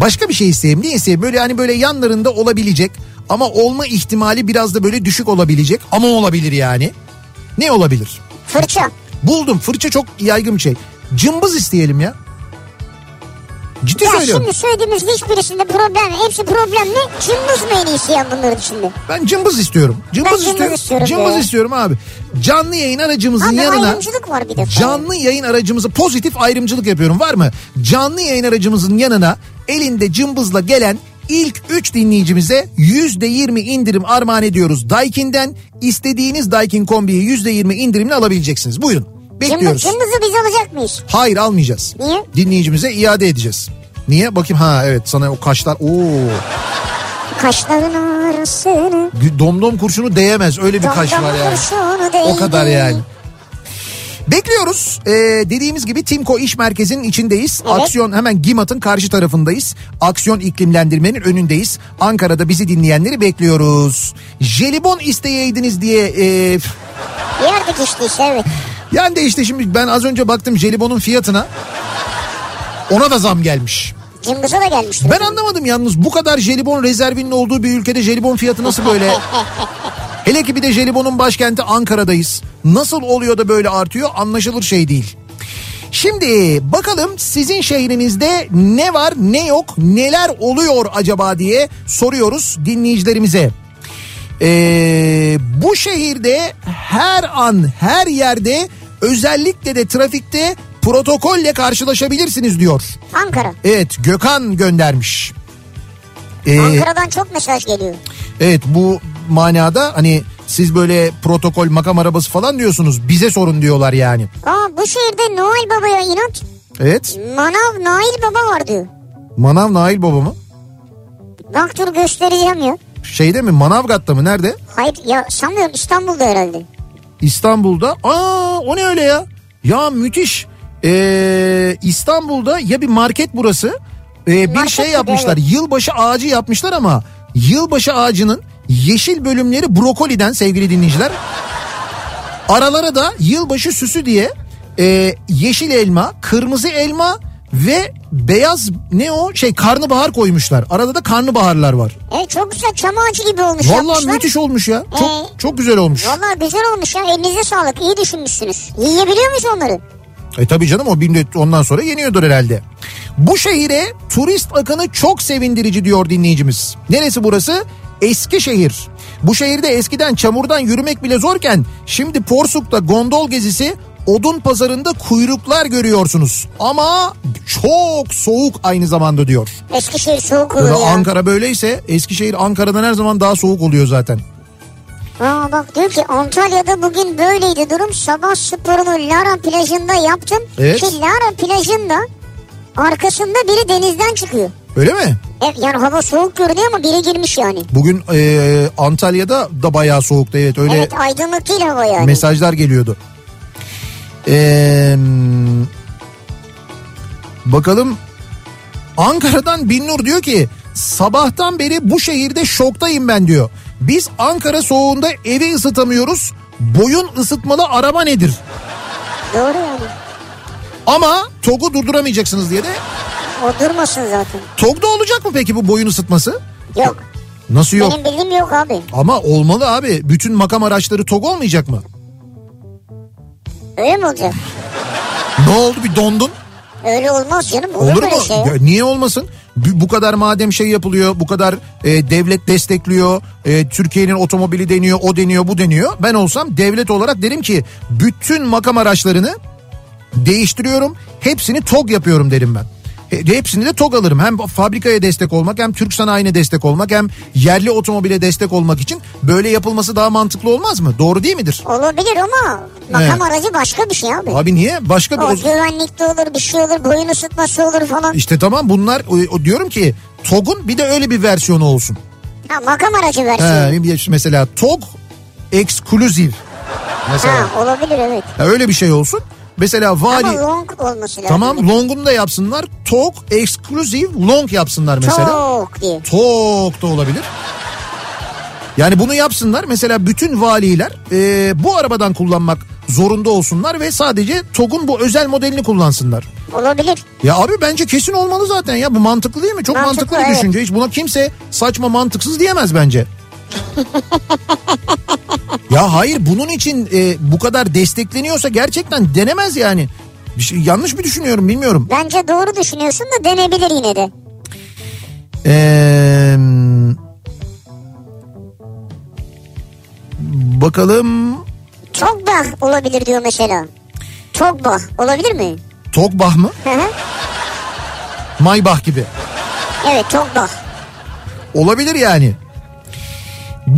Başka bir şey isteyeyim. Ne isteyeyim? Böyle hani böyle yanlarında olabilecek ama olma ihtimali biraz da böyle düşük olabilecek ama olabilir yani. Ne olabilir? Fırça. Buldum. Fırça çok yaygın bir şey. Cımbız isteyelim ya. Ciddi Ya söylüyorum. şimdi söylediğimiz hiçbirisinde problem. Hepsi problemli. Cımbız mı en iyisi ya bunların içinde? Ben cımbız istiyorum. Cımbız Ben cımbız istiyorum. istiyorum Cımbız be. istiyorum abi. Canlı yayın aracımızın Abi yanına ayrımcılık var bir de. canlı yayın aracımızı pozitif ayrımcılık yapıyorum. Var mı? Canlı yayın aracımızın yanına elinde cımbızla gelen ilk 3 dinleyicimize %20 indirim armağan ediyoruz. Daikin'den istediğiniz Daikin kombiyi %20 indirimle alabileceksiniz. Buyurun. Bekliyoruz. cımbızı biz alacak mıyız? Hayır almayacağız. Niye? Dinleyicimize iade edeceğiz. Niye? Bakayım ha evet sana o kaşlar. Oo. Kaşların arasını. Domdom kurşunu değemez. Öyle bir kaş damdam var yani. O kadar yani. Bekliyoruz. Ee, dediğimiz gibi Timko İş Merkezi'nin içindeyiz. Evet. Aksiyon hemen GİMAT'ın karşı tarafındayız. Aksiyon iklimlendirmenin önündeyiz. Ankara'da bizi dinleyenleri bekliyoruz. Jelibon isteyeydiniz diye... E, [LAUGHS] Yerdik işte işte evet. yani de işte şimdi ben az önce baktım jelibonun fiyatına. Ona da zam gelmiş. Cımbıza da gelmiştir. Ben anlamadım yalnız bu kadar jelibon rezervinin olduğu bir ülkede jelibon fiyatı nasıl böyle? [LAUGHS] Hele ki bir de jelibonun başkenti Ankara'dayız. Nasıl oluyor da böyle artıyor anlaşılır şey değil. Şimdi bakalım sizin şehrinizde ne var ne yok neler oluyor acaba diye soruyoruz dinleyicilerimize. Ee, bu şehirde her an her yerde özellikle de trafikte protokolle karşılaşabilirsiniz diyor. Ankara. Evet Gökhan göndermiş. Ee, Ankara'dan çok mesaj geliyor. evet bu manada hani siz böyle protokol makam arabası falan diyorsunuz bize sorun diyorlar yani. Aa bu şehirde Noel Baba'ya inat Evet Manav Nail Baba var diyor. Manav Nail Baba mı? Bak dur göstereceğim ya. Şeyde mi Manavgat'ta mı nerede? Hayır ya sanmıyorum İstanbul'da herhalde. İstanbul'da. Aa o ne öyle ya? Ya müthiş. Ee, İstanbul'da ya bir market burası. Ee, bir Market şey yapmışlar. evet. Yılbaşı ağacı yapmışlar ama yılbaşı ağacının yeşil bölümleri brokoliden sevgili dinleyiciler. Aralara da yılbaşı süsü diye e, yeşil elma, kırmızı elma ve beyaz ne o şey karnabahar koymuşlar. Arada da karnabaharlar var. Evet çok güzel çam ağacı gibi olmuş yapmışlar. müthiş olmuş ya. Çok Ee, çok güzel olmuş. Vallahi güzel olmuş ya elinize sağlık iyi düşünmüşsünüz. Yiyebiliyor muyuz onları? E tabii canım o ondan sonra yeniyordur herhalde. Bu şehire turist akını çok sevindirici diyor dinleyicimiz. Neresi burası? Eskişehir. Bu şehirde eskiden çamurdan yürümek bile zorken şimdi Porsuk'ta gondol gezisi odun pazarında kuyruklar görüyorsunuz. Ama çok soğuk aynı zamanda diyor. Eskişehir soğuk Böyle ya. Ankara böyleyse Eskişehir Ankara'dan her zaman daha soğuk oluyor zaten. Aa bak diyor ki Antalya'da bugün böyleydi durum. Sabah sporunu Lara plajında yaptım. Evet. Ki Lara plajında arkasında biri denizden çıkıyor. Öyle mi? Evet, yani hava soğuk görünüyor ama biri girmiş yani. Bugün e, Antalya'da da bayağı soğuktu evet öyle Evet aydınlık değil hava yani. mesajlar geliyordu. Ee, bakalım Ankara'dan Binnur diyor ki sabahtan beri bu şehirde şoktayım ben diyor. Biz Ankara soğuğunda evi ısıtamıyoruz. Boyun ısıtmalı araba nedir? Doğru yani. Ama TOG'u durduramayacaksınız diye de. O durmasın zaten. TOG'da olacak mı peki bu boyun ısıtması? Yok. Nasıl yok? Benim bildiğim yok abi. Ama olmalı abi. Bütün makam araçları TOG olmayacak mı? Öyle mi olacak? Ne oldu bir dondun? Öyle olmaz canım. Olur, Olur mu? Şey? ya? Niye olmasın? Bu bu kadar madem şey yapılıyor, bu kadar e, devlet destekliyor, e, Türkiye'nin otomobili deniyor, o deniyor, bu deniyor. Ben olsam devlet olarak derim ki bütün makam araçlarını değiştiriyorum, hepsini TOG yapıyorum derim ben. E, hepsini de TOG alırım. Hem fabrikaya destek olmak hem Türk sanayine destek olmak hem yerli otomobile destek olmak için böyle yapılması daha mantıklı olmaz mı? Doğru değil midir? Olabilir ama makam Evet. aracı başka bir şey abi. Abi niye? Başka bir... O o- güvenlikte olur bir şey olur boyun ısıtması olur falan. İşte tamam bunlar o, o diyorum ki TOG'un bir de öyle bir versiyonu olsun. Ha makam aracı versiyonu. He, mesela TOG Exclusive. Mesela Ha olabilir evet. Ya öyle bir şey olsun. Mesela vali Ama long olması lazım. tamam long'unu da yapsınlar. TOG Exclusive long yapsınlar mesela. Çok diye. TOG da olabilir. Yani bunu yapsınlar. Mesela bütün valiler e, bu arabadan kullanmak zorunda olsunlar ve sadece TOG'un bu özel modelini kullansınlar. Olabilir. Ya abi bence kesin olmalı zaten ya bu mantıklı değil mi? Çok mantıklı, Mantıklı, bir evet. düşünce. Hiç buna kimse saçma mantıksız diyemez bence. [LAUGHS] ya hayır bunun için e, bu kadar destekleniyorsa gerçekten denemez yani. Bir şey, yanlış mı düşünüyorum bilmiyorum. Bence doğru düşünüyorsun da denebilir yine de. Ee, bakalım Çok bah olabilir diyor mesela. Çok bah olabilir mi? Togbah mı? Hı hı. Maybach gibi. evet çok bah. Olabilir yani.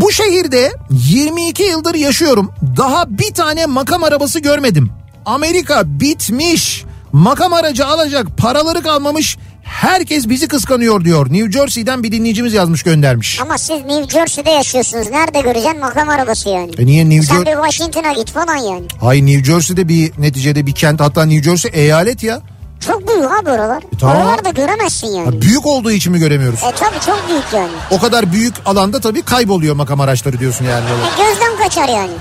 Bu şehirde 22 yıldır yaşıyorum. Daha bir tane makam arabası görmedim. Amerika bitmiş. Makam aracı alacak paraları kalmamış. Herkes bizi kıskanıyor diyor. New Jersey'den bir dinleyicimiz yazmış göndermiş. Ama siz New Jersey'de yaşıyorsunuz. Nerede göreceksin makam arabası yani. E niye New Sen bir Washington'a git falan yani. Hayır New Jersey'de bir neticede bir kent hatta New Jersey eyalet ya. Çok büyük abi oralar. tamam. Oralarda göremezsin yani. Ha, Büyük olduğu için mi göremiyoruz? E tabii çok büyük yani. O kadar büyük alanda tabii kayboluyor makam araçları diyorsun yani. E, gözden kaçar yani.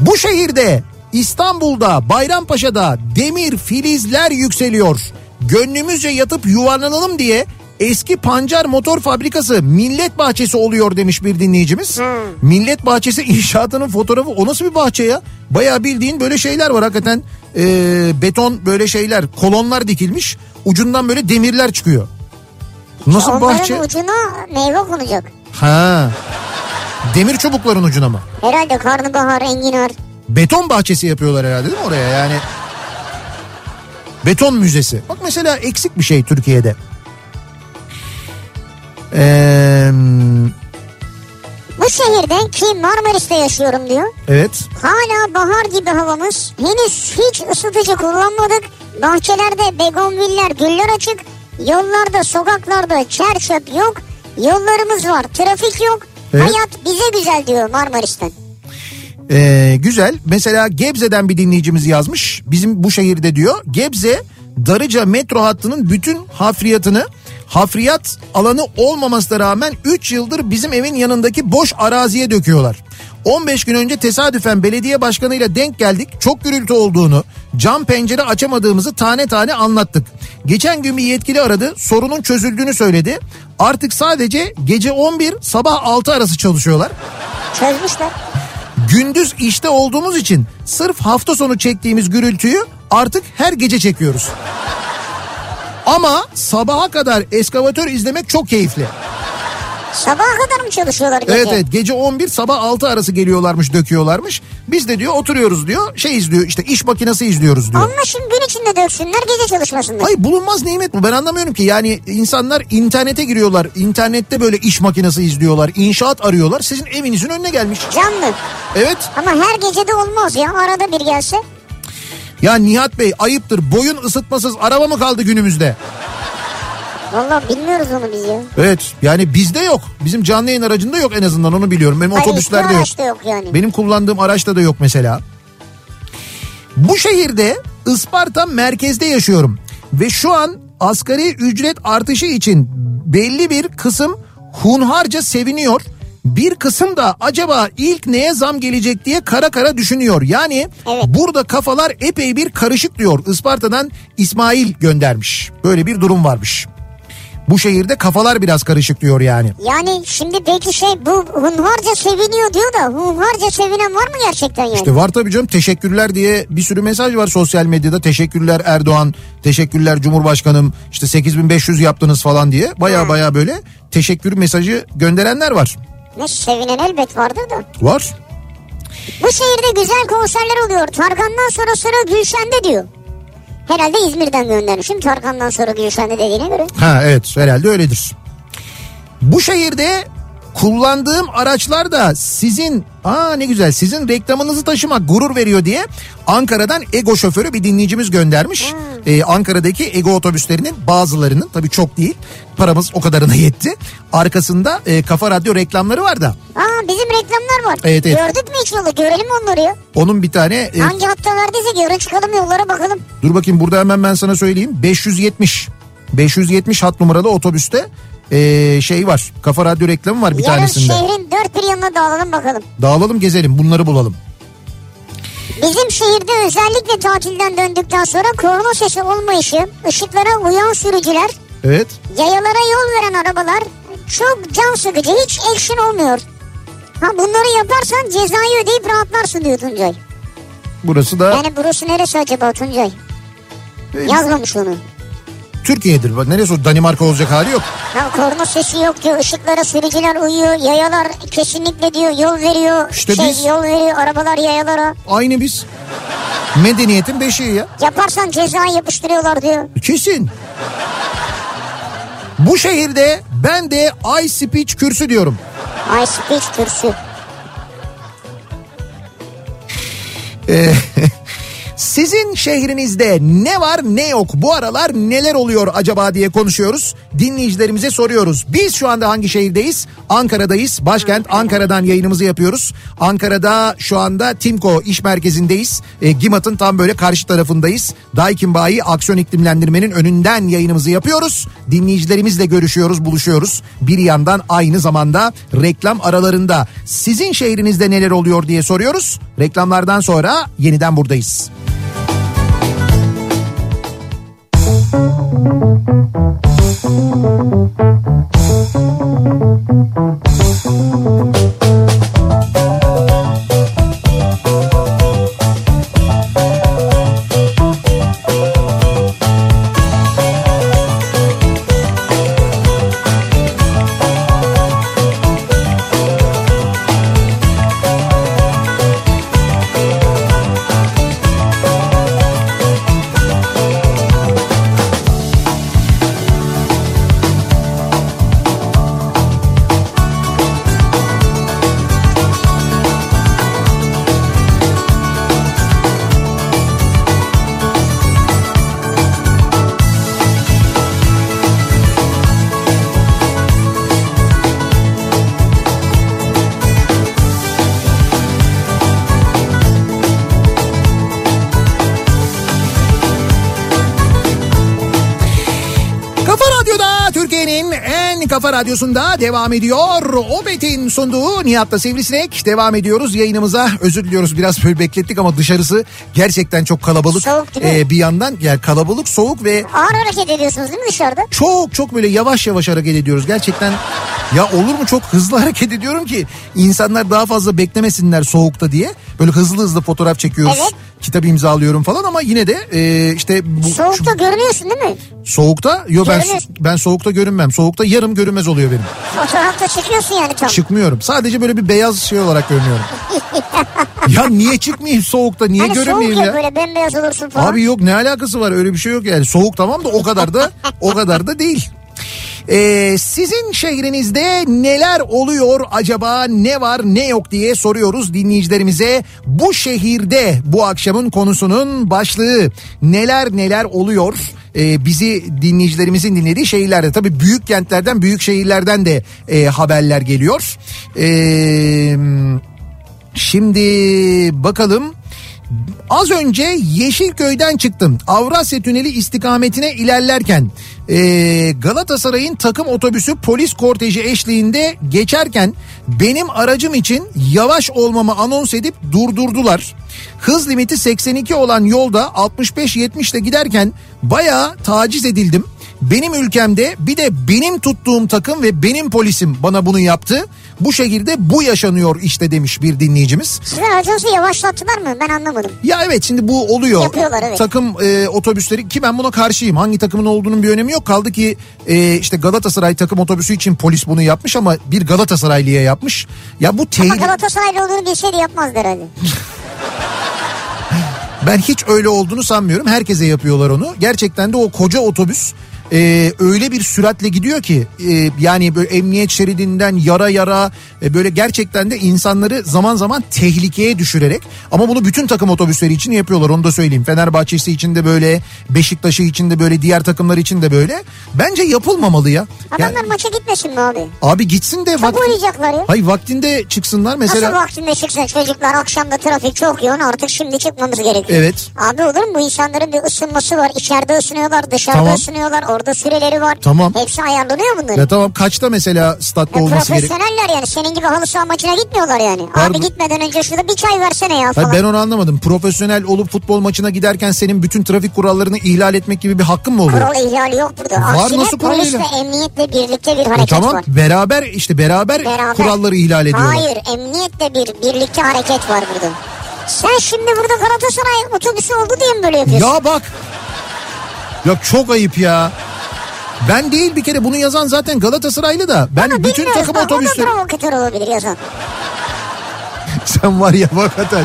Bu şehirde İstanbul'da Bayrampaşa'da demir filizler yükseliyor. Gönlümüzce yatıp yuvarlanalım diye eski pancar motor fabrikası millet bahçesi oluyor demiş bir dinleyicimiz. Millet bahçesi [LAUGHS] inşaatının fotoğrafı o nasıl bir bahçe ya? Bayağı bildiğin böyle şeyler var hakikaten Ee, beton böyle şeyler kolonlar dikilmiş ucundan böyle demirler çıkıyor. Nasıl Onların bahçe? ucuna meyve konacak. Ha. Demir çubukların ucuna mı? Herhalde karnabahar, enginar. beton bahçesi yapıyorlar herhalde değil mi oraya yani? Beton müzesi. Bak mesela eksik bir şey Türkiye'de. Ee, Bu şehirde ki Marmaris'te yaşıyorum diyor. evet. Hala bahar gibi havamız. Henüz hiç ısıtıcı kullanmadık. Bahçelerde begonviller, güller açık. Yollarda, sokaklarda çer çöp yok. Yollarımız var, trafik yok. Evet. Hayat bize güzel diyor Marmaris'ten. Ee, güzel. Mesela Gebze'den bir dinleyicimiz yazmış. Bizim bu şehirde diyor. Gebze Darıca metro hattının bütün hafriyatını hafriyat alanı olmamasına rağmen 3 yıldır bizim evin yanındaki boş araziye döküyorlar. 15 gün önce tesadüfen belediye başkanıyla denk geldik. Çok gürültü olduğunu, cam pencere açamadığımızı tane tane anlattık. Geçen gün bir yetkili aradı, sorunun çözüldüğünü söyledi. Artık sadece gece 11 sabah 6 arası çalışıyorlar. Çözmüşler. Gündüz işte olduğumuz için sırf hafta sonu çektiğimiz gürültüyü artık her gece çekiyoruz. Ama sabaha kadar eskavatör izlemek çok keyifli. Sabaha kadar mı çalışıyorlar gece? Evet evet gece 11 sabah 6 arası geliyorlarmış döküyorlarmış. Biz de diyor oturuyoruz diyor şey izliyor işte iş makinesi izliyoruz diyor. Anlaşın gün içinde döksünler gece çalışmasınlar. Hayır bulunmaz nimet bu ben anlamıyorum ki yani insanlar internete giriyorlar internette böyle iş makinesi izliyorlar inşaat arıyorlar sizin evinizin önüne gelmiş. Canlı. Evet Ama her gece de olmaz ya arada bir gelse. Ya Nihat Bey ayıptır boyun ısıtmasız araba mı kaldı günümüzde? Vallahi bilmiyoruz onu biz ya. Evet yani bizde yok. Bizim canlı yayın aracında yok en azından onu biliyorum. Benim Hayır, otobüslerde yok. yok yani. Benim kullandığım araçta da yok mesela. Bu şehirde Isparta merkezde yaşıyorum. Ve şu an asgari ücret artışı için belli bir kısım hunharca seviniyor. Bir kısım da acaba ilk neye zam gelecek diye kara kara düşünüyor. Yani Evet. burada kafalar epey bir karışık diyor. Isparta'dan İsmail göndermiş. Böyle bir durum varmış. Bu şehirde kafalar biraz karışık diyor yani. Yani şimdi peki şey bu hunharca seviniyor diyor da hunharca sevinen var mı gerçekten yani? İşte var tabii canım teşekkürler diye bir sürü mesaj var sosyal medyada. Teşekkürler Erdoğan, teşekkürler Cumhurbaşkanım işte 8500 yaptınız falan diye. Baya Ha. baya böyle teşekkür mesajı gönderenler var. Ne sevinen elbet vardır da. Var. Bu şehirde güzel konserler oluyor. Tarkan'dan sonra sıra Gülşen'de diyor. Herhalde İzmir'den göndermişim. Tarkan'dan sonra Gülşen'de dediğine göre. Ha evet herhalde öyledir. Bu şehirde kullandığım araçlar da sizin aa ne güzel sizin reklamınızı taşımak gurur veriyor diye Ankara'dan Ego şoförü bir dinleyicimiz göndermiş. Ee, Ankara'daki Ego otobüslerinin bazılarının tabii çok değil paramız o kadarına yetti. Arkasında e, Kafa Radyo reklamları var da Aa bizim reklamlar var. Evet, evet. Gördük mü hiç yolu? Görelim onları ya. onun bir tane e, Hangi hatta verdiyse göre çıkalım yollara bakalım. dur bakayım burada hemen ben sana söyleyeyim 570 570 hat numaralı otobüste e, şey var Kafa Radyo reklamı var bir Yarın tanesinde. şehrin dört bir yanına dağılalım bakalım. Dağılalım gezelim bunları bulalım. Bizim şehirde özellikle tatilden döndükten sonra korna sesi olmayışı, ışıklara uyan sürücüler, Evet. yayalara yol veren arabalar çok can sıkıcı, hiç action olmuyor. Ha bunları yaparsan cezayı ödeyip rahatlarsın diyor Tuncay. Burası da Yani burası neresi acaba Tuncay? Yazmamış onu. Türkiye'dir. Bak neresi o Danimarka olacak hali yok. Ya korna sesi yok diyor, ışıklara sürücüler uyuyor, yayalar kesinlikle diyor yol veriyor. İşte şey biz- yol veriyor arabalar yayalara. Aynı biz. Medeniyetin beşiği ya. Yaparsan ceza yapıştırıyorlar diyor. Kesin. Bu şehirde ben de I speech kürsü diyorum. Ay speech kürsü. Ee, sizin şehrinizde ne var ne yok bu aralar neler oluyor acaba diye konuşuyoruz. Dinleyicilerimize soruyoruz. Biz şu anda hangi şehirdeyiz? Ankara'dayız. Başkent Ankara'dan yayınımızı yapıyoruz. Ankara'da şu anda Timko iş merkezindeyiz. E, GİMAT'ın tam böyle karşı tarafındayız. Daikin Bayi Aksiyon İklimlendirmenin önünden yayınımızı yapıyoruz. Dinleyicilerimizle görüşüyoruz, buluşuyoruz. Bir yandan aynı zamanda reklam aralarında sizin şehrinizde neler oluyor diye soruyoruz. Reklamlardan sonra yeniden buradayız. Kafa kafa radyosunda devam ediyor. Opet'in sunduğu Nihat'la Sivrisinek devam ediyoruz yayınımıza. Özür diliyoruz biraz böyle beklettik ama dışarısı gerçekten çok kalabalık. Soğuk değil mi? Ee, bir yandan yani kalabalık soğuk ve Ağır hareket ediyorsunuz değil mi dışarıda? çok çok böyle yavaş yavaş hareket ediyoruz. Gerçekten ya olur mu çok hızlı hareket ediyorum ki insanlar daha fazla beklemesinler soğukta diye. Böyle hızlı hızlı fotoğraf çekiyoruz. Evet. Kitap imzalıyorum falan ama yine de e, işte bu Soğukta görünüyorsun değil mi? soğukta yo ben ben soğukta görünmem. Soğukta yarım görünmez oluyor benim. Fotoğrafta çıkıyorsun yani tam. Çıkmıyorum. Sadece böyle bir beyaz şey olarak görünüyorum. [LAUGHS] ya niye çıkmayayım soğukta? Niye hani soğuk görünmeyeyim ya, ya? böyle bembeyaz olursun falan. Abi yok ne alakası var öyle bir şey yok yani. Soğuk tamam da o kadar da o kadar da değil. Ee, sizin şehrinizde neler oluyor acaba ne var ne yok diye soruyoruz dinleyicilerimize. Bu şehirde bu akşamın konusunun başlığı neler neler oluyor Ee, bizi dinleyicilerimizin dinlediği şehirlerde tabii büyük kentlerden büyük şehirlerden de e, haberler geliyor. Ee, şimdi bakalım Az önce Yeşilköy'den çıktım. Avrasya Tüneli istikametine ilerlerken e, Galatasaray'ın takım otobüsü polis korteji eşliğinde geçerken benim aracım için yavaş olmamı anons edip durdurdular. Hız limiti 82 olan yolda 65-70 ile giderken bayağı taciz edildim. Benim ülkemde bir de benim tuttuğum takım ve benim polisim bana bunu yaptı. Bu şehirde bu yaşanıyor işte demiş bir dinleyicimiz. Sizin aracınızı yavaşlattılar mı? Ben anlamadım. Ya evet şimdi bu oluyor. Yapıyorlar, evet. Takım e, otobüsleri ki ben buna karşıyım. Hangi takımın olduğunun bir önemi yok. Kaldı ki e, işte Galatasaray takım otobüsü için polis bunu yapmış ama bir Galatasaraylı'ya yapmış. Ya bu Ama tehlike... Galatasaraylı olduğunu bilseydi yapmazdı herhalde. Ben hiç öyle olduğunu sanmıyorum. Herkese yapıyorlar onu. Gerçekten de o koca otobüs e, öyle bir süratle gidiyor ki e, yani böyle emniyet şeridinden yara yara e, böyle gerçekten de insanları zaman zaman tehlikeye düşürerek ama bunu bütün takım otobüsleri için yapıyorlar onu da söyleyeyim. Fenerbahçe'si için de böyle Beşiktaş'ı için de böyle diğer takımlar için de böyle. Bence yapılmamalı ya. Adamlar maça gitmesin mi abi? abi gitsin de Çok vakti- oynayacaklar ya. Hayır vaktinde çıksınlar mesela. Nasıl vaktinde çıksın çocuklar akşamda trafik çok yoğun artık şimdi çıkmamız gerekiyor. Evet. Abi olur mu bu insanların bir ısınması var içeride ısınıyorlar dışarıda Tamam. ısınıyorlar Orada süreleri var. Tamam. Hepsi ayarlanıyor bunların. Ya tamam kaçta mesela statta Ya olması gerek? profesyoneller yani senin gibi halı saha maçına gitmiyorlar yani. Var Abi gitmeden önce şurada bir çay versene ya falan. Hayır, ben onu anlamadım. Profesyonel olup futbol maçına giderken senin bütün trafik kurallarını ihlal etmek gibi bir hakkın mı oluyor? Kural ihlali yok burada. Var, Aksine nasıl kural polisle ihlali? emniyetle birlikte bir E hareket tamam var. beraber işte beraber, Beraber. kuralları ihlal ediyorlar. Hayır emniyetle bir birlikte hareket var burada. Sen şimdi burada Galatasaray otobüsü oldu diye mi böyle yapıyorsun? Ya bak. Ya çok ayıp ya. Ben değil bir kere bunu yazan zaten Galatasaraylı da. Ben Ama bütün takım Bak, otobüsleri... da provokatör olabilir yazan. [LAUGHS] Sen var ya hakikaten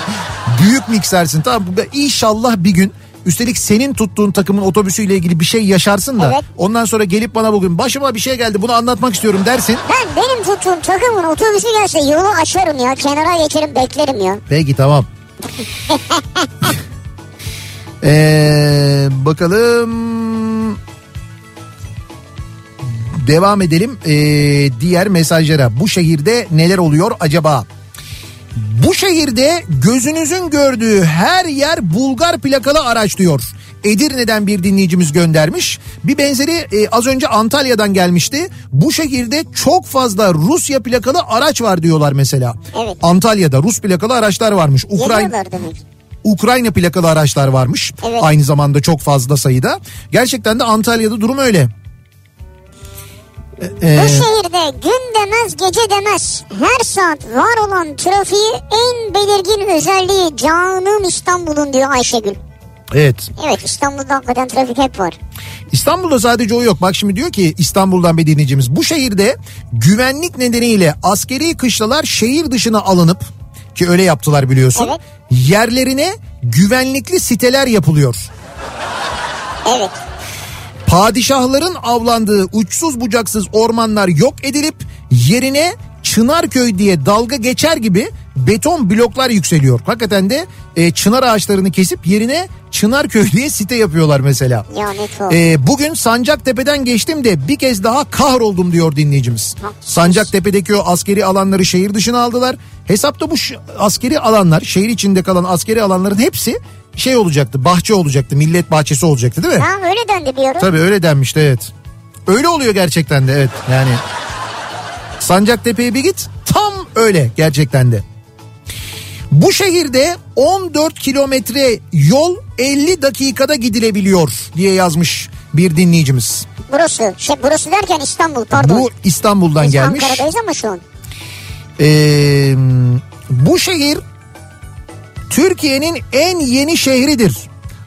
büyük miksersin. Tamam inşallah bir gün üstelik senin tuttuğun takımın otobüsüyle ilgili bir şey yaşarsın da Evet. ondan sonra gelip bana bugün başıma bir şey geldi bunu anlatmak istiyorum dersin. Ben benim tuttuğum takımın otobüsü gelse yolu açarım ya. Kenara geçerim beklerim ya. Peki tamam. [LAUGHS] Ee, bakalım. Devam edelim ee, diğer mesajlara. Bu şehirde neler oluyor acaba? Bu şehirde gözünüzün gördüğü her yer Bulgar plakalı araç diyor. Edirne'den bir dinleyicimiz göndermiş. Bir benzeri e, az önce Antalya'dan gelmişti. Bu şehirde çok fazla Rusya plakalı araç var diyorlar mesela. Evet. Antalya'da Rus plakalı araçlar varmış. Ukrayna. Ukrayna plakalı araçlar varmış. Evet. Aynı zamanda çok fazla sayıda. Gerçekten de Antalya'da durum öyle. Ee, Bu şehirde gün demez gece demez her saat var olan trafiği en belirgin özelliği canım İstanbul'un diyor Ayşegül. evet. Evet İstanbul'da hakikaten trafik hep var. İstanbul'da sadece o yok. Bak şimdi diyor ki İstanbul'dan bir dinleyicimiz. Bu şehirde güvenlik nedeniyle askeri kışlalar şehir dışına alınıp ki öyle yaptılar biliyorsun. Evet. Yerlerine güvenlikli siteler yapılıyor. Evet. Padişahların avlandığı uçsuz bucaksız ormanlar yok edilip yerine Çınarköy diye dalga geçer gibi beton bloklar yükseliyor. Hakikaten de e, çınar ağaçlarını kesip yerine Çınarköy diye site yapıyorlar mesela. Ya ne tuhaf. E, bugün Sancaktepe'den geçtim de bir kez daha kahroldum diyor dinleyicimiz. Sancaktepe'deki o askeri alanları şehir dışına aldılar. Hesapta bu askeri alanlar şehir içinde kalan askeri alanların hepsi şey olacaktı bahçe olacaktı millet bahçesi olacaktı değil mi? Ha öyle dendi bir ara. Tabii öyle denmişti evet. Öyle oluyor gerçekten de evet yani. Sancaktepe'ye bir git tam öyle gerçekten de. Bu şehirde 14 kilometre yol 50 dakikada gidilebiliyor diye yazmış bir dinleyicimiz. Burası. Şey burası derken İstanbul pardon. Bu İstanbul'dan Biz gelmiş. Ankara'dayız ama şu an. Ee, bu şehir Türkiye'nin en yeni şehridir.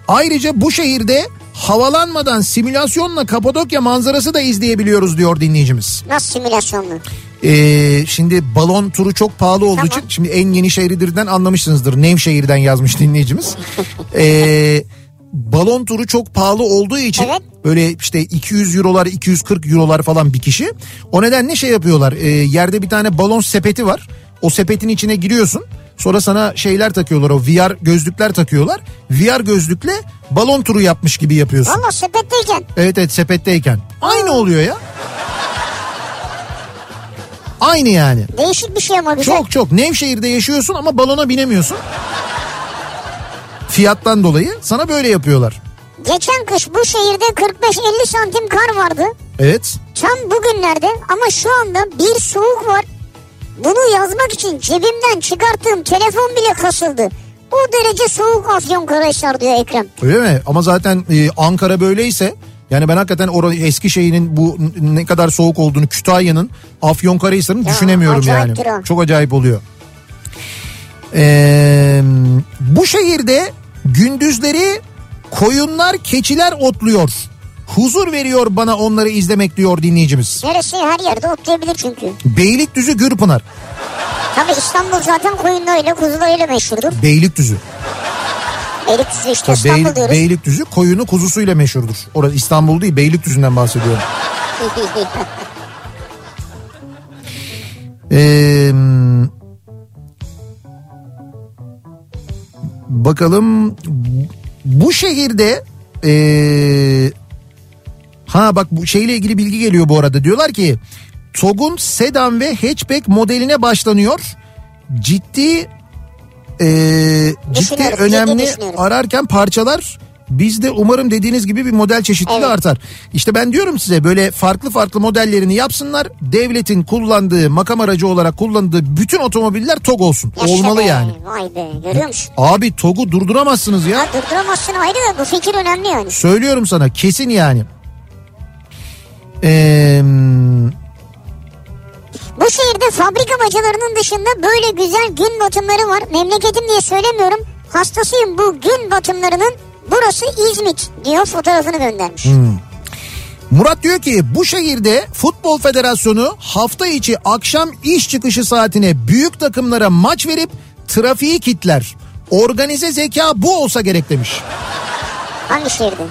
Ayrıca bu şehirde havalanmadan simülasyonla Kapadokya manzarası da izleyebiliyoruz diyor dinleyicimiz. Nasıl simülasyonlu? Ee, şimdi balon turu çok pahalı olduğu Tamam. için şimdi en yeni şehridirden anlamışsınızdır. Nevşehir'den yazmış dinleyicimiz. Ee, balon turu çok pahalı olduğu için Evet. böyle işte 200 eurolar 240 eurolar falan bir kişi. O nedenle şey yapıyorlar. Ee, yerde bir tane balon sepeti var. O sepetin içine giriyorsun. Sonra sana şeyler takıyorlar o VR gözlükler takıyorlar. VR gözlükle balon turu yapmış gibi yapıyorsun. Valla sepetteyken. Evet evet sepetteyken. Aynı oluyor ya. Aynı yani. Değişik bir şey ama güzel. Çok çok Nevşehir'de yaşıyorsun ama balona binemiyorsun. Fiyattan dolayı sana böyle yapıyorlar. Geçen kış bu şehirde 45-50 santim kar vardı. Evet. Tam bugünlerde ama şu anda bir soğuk var. Bunu yazmak için cebimden çıkarttığım telefon bile kasıldı. O derece soğuk Afyonkarahisar diyor Ekrem. Öyle mi? Ama zaten e, Ankara böyleyse yani ben hakikaten orada Eskişehir'in bu ne kadar soğuk olduğunu Kütahya'nın Afyonkarahisar'ın Ya, düşünemiyorum yani. o. Çok acayip oluyor. Ee, bu şehirde gündüzleri koyunlar keçiler otluyor. Huzur veriyor bana onları izlemek diyor dinleyicimiz. Neresi her yerde otlayabilir çünkü. Beylikdüzü Gürpınar. Tabii İstanbul zaten koyunlarıyla kuzularıyla meşhurdur. Beylikdüzü. Beylikdüzü işte Tabii İstanbul Beylik, diyoruz. Beylikdüzü koyunu kuzusuyla meşhurdur. Orada İstanbul değil Beylikdüzü'nden bahsediyorum. [LAUGHS] Ee, bakalım bu şehirde ee, ha bak bu şeyle ilgili bilgi geliyor bu arada. Diyorlar ki TOG'un sedan ve hatchback modeline başlanıyor. Ciddi ee, ciddi önemli ararken parçalar Bizde umarım dediğiniz gibi bir model çeşitliliği Evet. artar. İşte ben diyorum size böyle farklı farklı modellerini yapsınlar. Devletin kullandığı makam aracı olarak kullandığı bütün otomobiller TOG olsun. Yaşa Olmalı be, yani. Vay be görüyor musun? Abi TOG'u durduramazsınız ya. Ya durduramazsın ayrı da bu fikir önemli yani. Söylüyorum sana kesin yani. Eee... Bu şehirde fabrika bacalarının dışında böyle güzel gün batımları var. Memleketim diye söylemiyorum. Hastasıyım bu gün batımlarının. Burası İzmit diyor fotoğrafını göndermiş. Murat diyor ki bu şehirde Futbol Federasyonu hafta içi akşam iş çıkışı saatine büyük takımlara maç verip trafiği kitler. Organize zeka bu olsa gerek demiş. Hangi şehirde?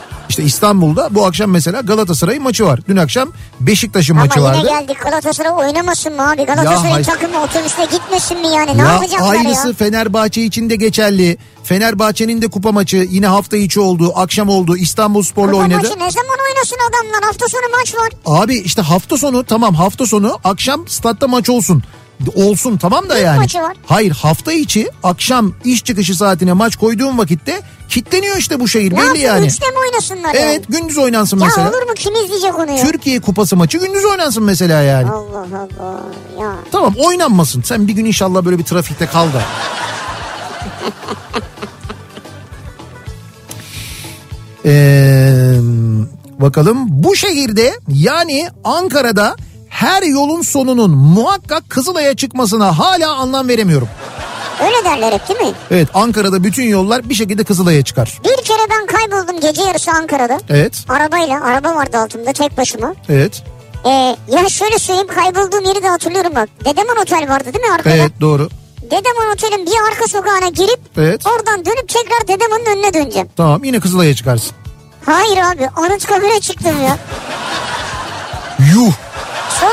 İşte İstanbul'da bu akşam mesela Galatasaray maçı var. Dün akşam Beşiktaş'ın maçı Ama yine vardı. geldik Galatasaray oynamasın mı abi? Galatasaray hayır. takımı otobüste gitmesin mi yani? Ne Ya yapacaklar aynısı ya? Fenerbahçe için de geçerli. Fenerbahçe'nin de kupa maçı yine hafta içi oldu, akşam oldu. İstanbul Spor'la Kupa oynadı. maçı ne zaman oynasın adamlar? Hafta sonu maç var. Abi işte hafta sonu tamam hafta sonu akşam statta maç olsun. Olsun tamam da Lig yani. maçı var. Hayır hafta içi akşam iş çıkışı saatine maç koyduğum vakitte kitleniyor işte bu şehir belli yapsın? yani. Üçte mi oynasınlar Evet gündüz oynansın yani? mesela. Ya olur mu? Kim izleyecek onu ya? Türkiye Kupası maçı gündüz oynansın mesela yani. Allah Allah ya. Tamam oynanmasın. Sen bir gün inşallah böyle bir trafikte kal da. [LAUGHS] Ee, bakalım bu şehirde yani Ankara'da her yolun sonunun muhakkak Kızılay'a çıkmasına hala anlam veremiyorum. Öyle derler hep değil mi? Evet Ankara'da bütün yollar bir şekilde Kızılay'a çıkar. Bir kere ben kayboldum gece yarısı Ankara'da. Evet, Arabayla, araba vardı altımda tek başıma. evet, Ee, ya şöyle söyleyeyim kaybolduğum yeri de hatırlıyorum bak. Dedeman Otel vardı değil mi arkada? evet doğru. Dedeman Otel'in bir arka sokağına girip Evet. oradan dönüp tekrar Dedeman'ın önüne döneceğim. Tamam yine Kızılay'a çıkarsın. Hayır abi Anıtkabir'e çıktım ya. Yuh.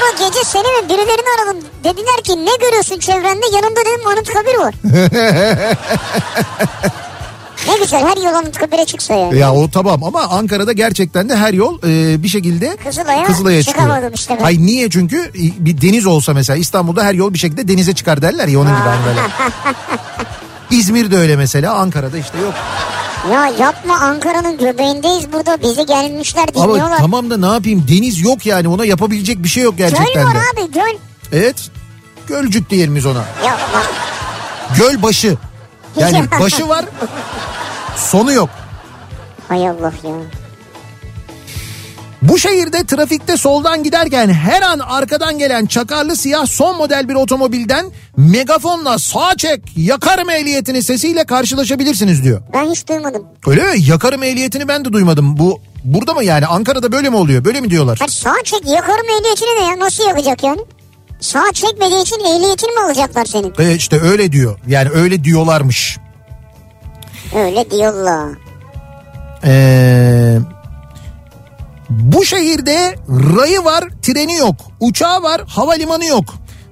Sonra gece seni ve birilerini aradım. Dediler ki ne görüyorsun çevrende? Yanımda dedim Anıtkabir var. [LAUGHS] ne güzel her yol Anıtkabir'e çıksa ya. Ya o tamam ama Ankara'da gerçekten de her yol e, bir şekilde Kızılay'a çıkıyor. çıkamadım işte ben. Hayır niye çünkü bir deniz olsa mesela İstanbul'da her yol bir şekilde denize çıkar derler ya onun gibi böyle. [LAUGHS] İzmir'de öyle mesela Ankara'da işte yok. Ya yapma Ankara'nın göbeğindeyiz burada. Bizi gelmişler Ama dinliyorlar. tamam da ne yapayım deniz yok yani ona yapabilecek bir şey yok Göl gerçekten var de. abi göl. Evet gölcük diyelim biz ona. Ya bak Göl başı. Yani [LAUGHS] başı var sonu yok. hay Allah ya. Bu şehirde trafikte soldan giderken her an arkadan gelen çakarlı siyah son model bir otomobilden megafonla sağ çek yakarım ehliyetini sesiyle karşılaşabilirsiniz diyor. Ben hiç duymadım. Öyle mi? Yakarım ehliyetini ben de duymadım. Bu burada mı yani Ankara'da böyle mi oluyor? Böyle mi diyorlar? Hayır sağ çek yakarım ehliyetini ne ya? Nasıl yakacak yani? Sağ çekmediği için ehliyetini mi alacaklar senin? E işte öyle diyor. Yani öyle diyorlarmış. Öyle diyorlar. Ee, bu şehirde rayı var, treni yok. Uçağı var, havalimanı yok.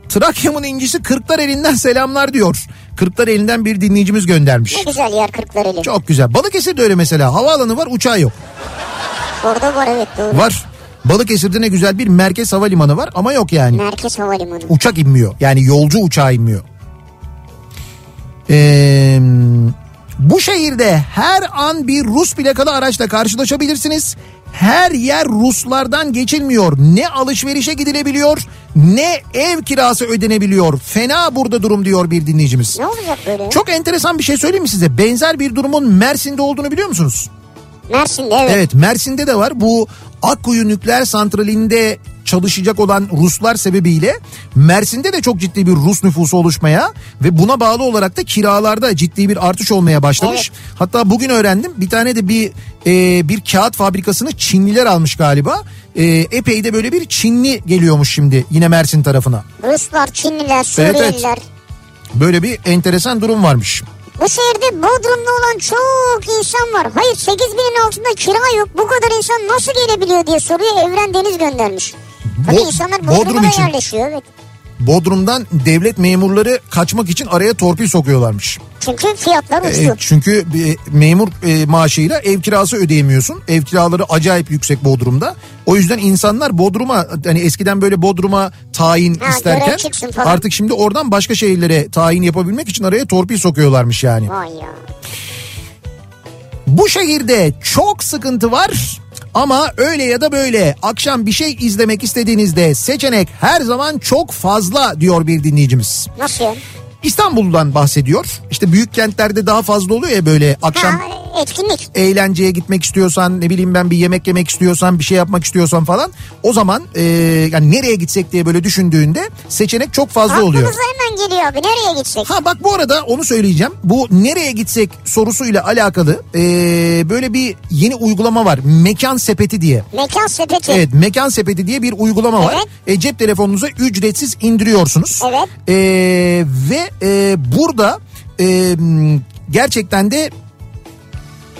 Trakya'mın incisi Kırklareli'nden selamlar diyor. Kırklareli'nden bir dinleyicimiz göndermiş. Ne güzel yer Kırklareli. Çok güzel. Balıkesir'de öyle mesela. Havaalanı var, uçağı yok. Orada var evet doğru. Var. Balıkesir'de ne güzel bir merkez havalimanı var ama yok yani. Merkez Havalimanı. Uçak inmiyor. Yani yolcu uçağı inmiyor. Ee, bu şehirde her an bir Rus plakalı araçla karşılaşabilirsiniz. Her yer Ruslardan geçilmiyor. Ne alışverişe gidilebiliyor ne ev kirası ödenebiliyor. Fena burada durum diyor bir dinleyicimiz. Ne olacak böyle? Çok enteresan bir şey söyleyeyim mi size? Benzer bir durumun Mersin'de olduğunu biliyor musunuz? Mersin'de evet. Evet Mersin'de de var. Bu Akkuyu nükleer santralinde çalışacak olan Ruslar sebebiyle Mersin'de de çok ciddi bir Rus nüfusu oluşmaya ve buna bağlı olarak da kiralarda ciddi bir artış olmaya başlamış. Hatta bugün öğrendim bir tane de bir e, bir kağıt fabrikasını Çinliler almış galiba. E, epey de böyle bir Çinli geliyormuş şimdi yine Mersin tarafına. Ruslar, Çinliler, Evet, evet. Suriyeliler. Böyle bir enteresan durum varmış. Bu şehirde Bodrum'da olan çok insan var. Hayır 8 binin altında kira yok. Bu kadar insan nasıl gelebiliyor diye soruyor. Evren Deniz göndermiş. Tabii Bo- insanlar Bodrum Bodrum'a için. yerleşiyor. Evet. Bodrum'dan devlet memurları kaçmak için araya torpil sokuyorlarmış. Çünkü fiyatlar uçtu. E, çünkü memur e, maaşıyla ev kirası ödeyemiyorsun. Ev kiraları acayip yüksek Bodrum'da. O yüzden insanlar Bodrum'a hani eskiden böyle Bodrum'a tayin Ha, isterken artık şimdi oradan başka şehirlere tayin yapabilmek için araya torpil sokuyorlarmış yani. Vay ya. Bu şehirde çok sıkıntı var. Ama öyle ya da böyle akşam bir şey izlemek istediğinizde seçenek her zaman çok fazla diyor bir dinleyicimiz. Nasıl? İstanbul'dan bahsediyor. İşte büyük kentlerde daha fazla oluyor ya böyle akşam Ha, etkinlik. eğlenceye gitmek istiyorsan ne bileyim ben bir yemek yemek istiyorsan bir şey yapmak istiyorsan falan o zaman e, yani nereye gitsek diye böyle düşündüğünde seçenek çok fazla oluyor. Aklımıza hemen geliyor abi nereye gitsek? Ha bak bu arada onu söyleyeceğim. Bu nereye gitsek sorusuyla alakalı e, böyle bir yeni uygulama var. Mekan sepeti diye. Mekan sepeti. Evet mekan sepeti diye bir uygulama var. Evet. E, cep telefonunuza ücretsiz indiriyorsunuz. Evet. E, ve e, burada e, gerçekten de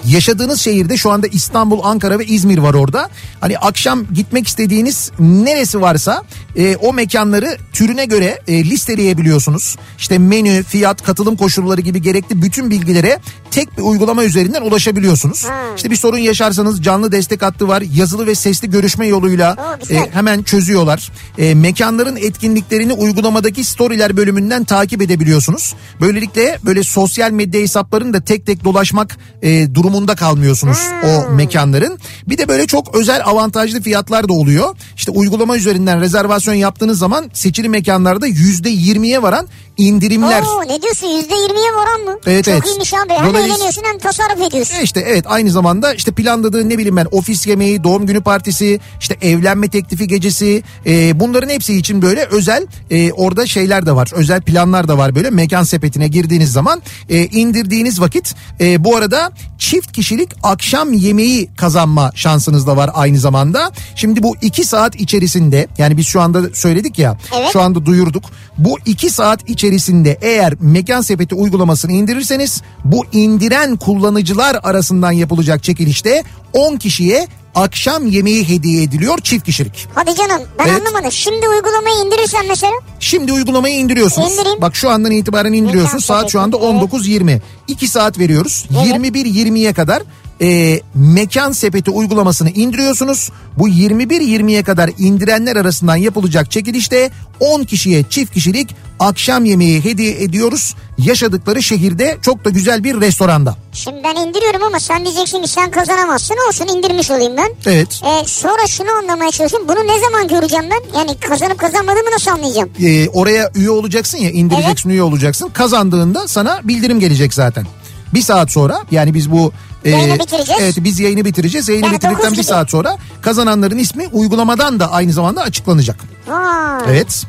yaşadığınız şehirde şu anda İstanbul, Ankara ve İzmir var orada. Hani akşam gitmek istediğiniz neresi varsa e, o mekanları türüne göre e, listeleyebiliyorsunuz. İşte menü, fiyat, katılım koşulları gibi gerekli bütün bilgilere tek bir uygulama üzerinden ulaşabiliyorsunuz. Ha. İşte bir sorun yaşarsanız canlı destek hattı var. Yazılı ve sesli görüşme yoluyla Oo, e, hemen çözüyorlar. E, mekanların etkinliklerini uygulamadaki storyler bölümünden takip edebiliyorsunuz. Böylelikle böyle sosyal medya hesaplarını da tek tek dolaşmak e, durumunda kalmıyorsunuz o mekanların. Bir de böyle çok özel avantajlı fiyatlar da oluyor. İşte uygulama üzerinden rezervasyon yaptığınız zaman seçili mekanlarda yüzde yirmiye varan indirimler. Oo, ne diyorsun yüzde yirmiye varan mı? Evet, Çok evet. iyiymiş abi. Hem Dolayısıyla- eğleniyorsun hem tasarruf ediyorsun. E işte evet aynı zamanda işte planladığı ne bileyim ben ofis yemeği, doğum günü partisi, işte evlenme teklifi gecesi e, bunların hepsi için böyle özel e, orada şeyler de var. Özel planlar da var böyle mekan sepetine girdiğiniz zaman e, indirdiğiniz vakit e, bu arada çift kişilik akşam yemeği kazanma şansınız da var aynı zamanda. Şimdi bu iki saat içerisinde yani biz şu anda söyledik ya Evet. şu anda duyurduk. Bu iki saat içerisinde eğer mekan sepeti uygulamasını indirirseniz bu indiren kullanıcılar arasından yapılacak çekilişte 10 kişiye akşam yemeği hediye ediliyor çift kişilik. Hadi canım ben Evet. anlamadım. Şimdi uygulamayı indirirsen mesela Şimdi uygulamayı indiriyorsunuz. İndireyim. Bak şu andan itibaren indiriyorsunuz. Mekan Saat şu anda sepeti, evet. 19.20. 2 saat veriyoruz. Evet. 21.20'ye kadar e, mekan sepeti uygulamasını indiriyorsunuz. Bu 21.20'ye kadar indirenler arasından yapılacak çekilişte 10 kişiye çift kişilik akşam yemeği hediye ediyoruz. Yaşadıkları şehirde çok da güzel bir restoranda. Şimdi ben indiriyorum ama sen diyeceksin ki sen kazanamazsın olsun indirmiş olayım ben. Evet. Ee, sonra şunu anlamaya çalışıyorum. Bunu ne zaman göreceğim ben? Yani kazanıp kazanmadığımı nasıl anlayacağım? e, oraya üye olacaksın ya indireceksin üye olacaksın. Kazandığında sana bildirim gelecek zaten. Bir saat sonra yani biz bu e, Yayını bitireceğiz. Evet biz yayını bitireceğiz. Yayını Yani bitirdikten bir saat sonra kazananların ismi uygulamadan da aynı zamanda açıklanacak. Vay. Evet.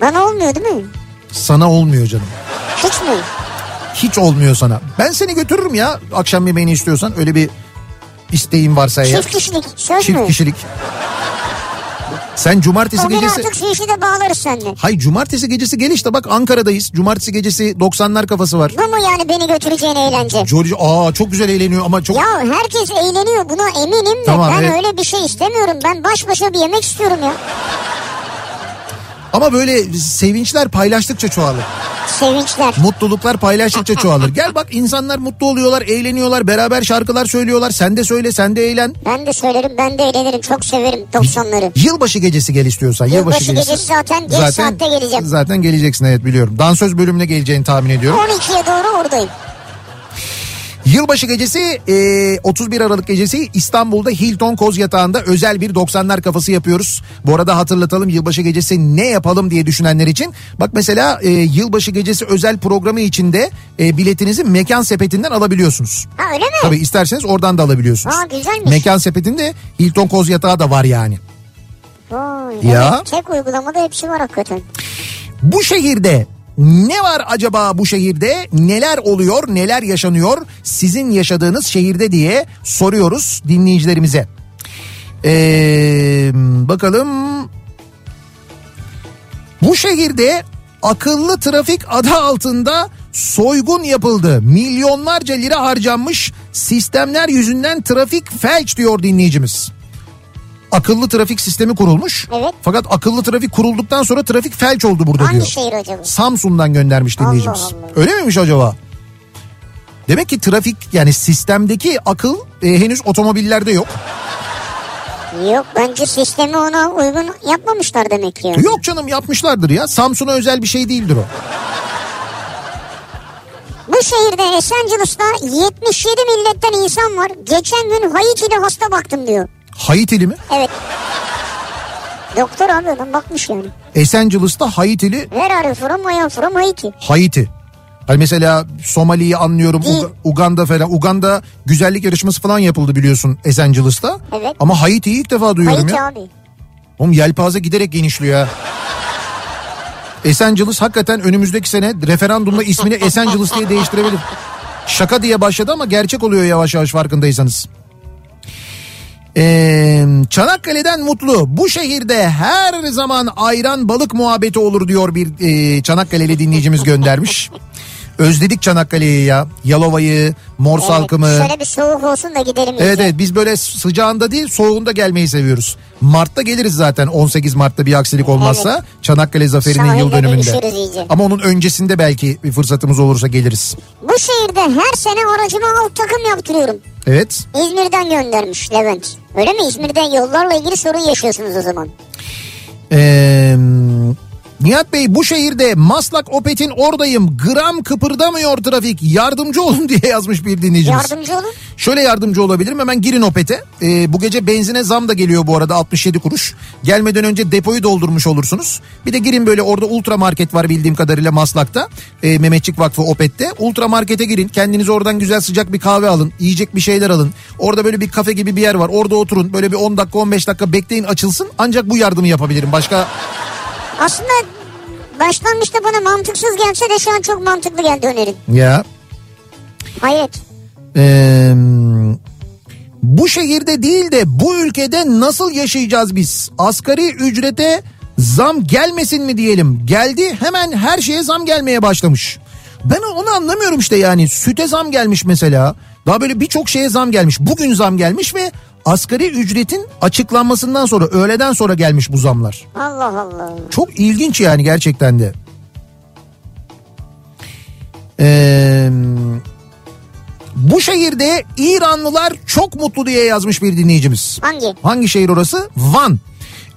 Bana olmuyor değil mi? Sana olmuyor canım. Hiç mi? Hiç olmuyor sana. Ben seni götürürüm ya akşam yemeğini istiyorsan öyle bir isteğin varsa eğer. Çift kişilik söz Çift mü? kişilik. Sen cumartesi O gecesi... artık şu işi de bağlarız seninle. Hay cumartesi gecesi gel işte bak Ankara'dayız. Cumartesi gecesi 90'lar kafası var. Bu mu yani beni götüreceğin eğlence? George aa çok güzel eğleniyor ama çok Ya herkes eğleniyor buna eminim de Tamam, ben evet. öyle bir şey istemiyorum. Ben baş başa bir yemek istiyorum ya. Ama böyle sevinçler paylaştıkça çoğalır. Sevinçler. Mutluluklar paylaştıkça çoğalır. Gel bak insanlar mutlu oluyorlar, eğleniyorlar, beraber şarkılar söylüyorlar. Sen de söyle, sen de eğlen. Ben de söylerim ben de eğlenirim. Çok severim 90'ları. Yılbaşı gecesi gel istiyorsan. Yılbaşı gecesi zaten geç saatte geleceğim. Zaten geleceksin evet biliyorum. Dansöz bölümüne geleceğini tahmin ediyorum. 12'ye doğru oradayım. Yılbaşı gecesi e, 31 Aralık gecesi İstanbul'da Hilton Koz Yatağı'nda özel bir 90'lar kafası yapıyoruz. Bu arada hatırlatalım yılbaşı gecesi ne yapalım diye düşünenler için. Bak mesela e, yılbaşı gecesi özel programı içinde e, biletinizi mekan sepetinden alabiliyorsunuz. Ha öyle mi? Tabii isterseniz oradan da alabiliyorsunuz. Aa, güzelmiş. Mekan sepetinde Hilton Koz Yatağı da var yani. Vay, Ya. Evet, tek uygulamada hepsi var hakikaten. Bu şehirde ne var acaba bu şehirde? Neler oluyor, neler yaşanıyor sizin yaşadığınız şehirde diye soruyoruz dinleyicilerimize. Ee, bakalım. Bu şehirde akıllı trafik adı altında soygun yapıldı. Milyonlarca lira harcanmış sistemler yüzünden trafik felç diyor dinleyicimiz. Akıllı trafik sistemi kurulmuş. Evet. Fakat akıllı trafik kurulduktan sonra trafik felç oldu burada Hangi diyor. şehir acaba? Samsun'dan göndermiş dinleyicimiz. Allah Allah. Öyle miymiş acaba? Demek ki trafik yani sistemdeki akıl e, henüz otomobillerde yok. Yok bence sistemi ona uygun yapmamışlar demek ki. yani. Yok canım yapmışlardır ya. Samsun'a özel bir şey değildir o. Bu şehirde Esencilis'ta 77 milletten insan var. Geçen gün Haiti'de hasta baktım diyor. Haitili mi? Evet. Doktor abi adam bakmış yani. Esencilis'ta Haitili Where are you from? I am from Haiti. Haiti. Hani mesela Somali'yi anlıyorum. Uga- Uganda falan. Uganda güzellik yarışması falan yapıldı biliyorsun Esencilis'ta. Evet. Ama Haiti'yi ilk defa duyuyorum Haiti ya. abi. Oğlum yelpaze giderek genişliyor ya. Esenciles hakikaten önümüzdeki sene referandumla ismini Esenciles diye değiştirebilir. Şaka diye başladı ama gerçek oluyor yavaş yavaş farkındaysanız. Ee, Çanakkale'den mutlu. Bu şehirde her zaman ayran balık muhabbeti olur diyor bir e, Çanakkale'li dinleyicimiz göndermiş. [LAUGHS] Özledik Çanakkale'yi ya. Yalova'yı, Mor Salkımı. Evet, şöyle bir soğuk olsun da gidelim. Evet iyice. evet biz böyle sıcağında değil soğuğunda gelmeyi seviyoruz. Mart'ta geliriz zaten 18 Mart'ta bir aksilik olmazsa Çanakkale Zaferi'nin Sahilde yıl dönümünde. Ama onun öncesinde belki bir fırsatımız olursa geliriz. Bu şehirde her sene aracıma alt takım yaptırıyorum. Evet. İzmir'den göndermiş Levent. Öyle mi? İzmir'den yollarla ilgili sorun yaşıyorsunuz o zaman. Ee, Nihat Bey bu şehirde Maslak Opet'in oradayım. Gram kıpırdamıyor trafik. Yardımcı olun [LAUGHS] diye yazmış bir dinleyicimiz. Yardımcı olun. Şöyle yardımcı olabilirim hemen girin Opet'e. Ee, bu gece benzine zam da geliyor bu arada 67 kuruş. Gelmeden önce depoyu doldurmuş olursunuz. Bir de girin böyle orada ultra market var bildiğim kadarıyla Maslak'ta. Ee, Mehmetçik Vakfı Opet'te. Ultra markete girin kendinize oradan güzel sıcak bir kahve alın. Yiyecek bir şeyler alın. Orada böyle bir kafe gibi bir yer var. Orada oturun böyle bir 10 dakika 15 dakika bekleyin açılsın. Ancak bu yardımı yapabilirim. Başka Aslında başlangıçta bana mantıksız gelse de şu an çok mantıklı geldi önerin. ya Hayret. Ee, bu şehirde değil de bu ülkede nasıl yaşayacağız biz? Asgari ücrete zam gelmesin mi diyelim? Geldi hemen her şeye zam gelmeye başlamış. Ben onu anlamıyorum işte yani süte zam gelmiş mesela. Daha böyle birçok şeye zam gelmiş. Bugün zam gelmiş ve asgari ücretin açıklanmasından sonra öğleden sonra gelmiş bu zamlar. Allah Allah. Çok ilginç yani gerçekten de. Ee, bu şehirde İranlılar çok mutlu diye yazmış bir dinleyicimiz. Hangi? Hangi şehir orası? Van.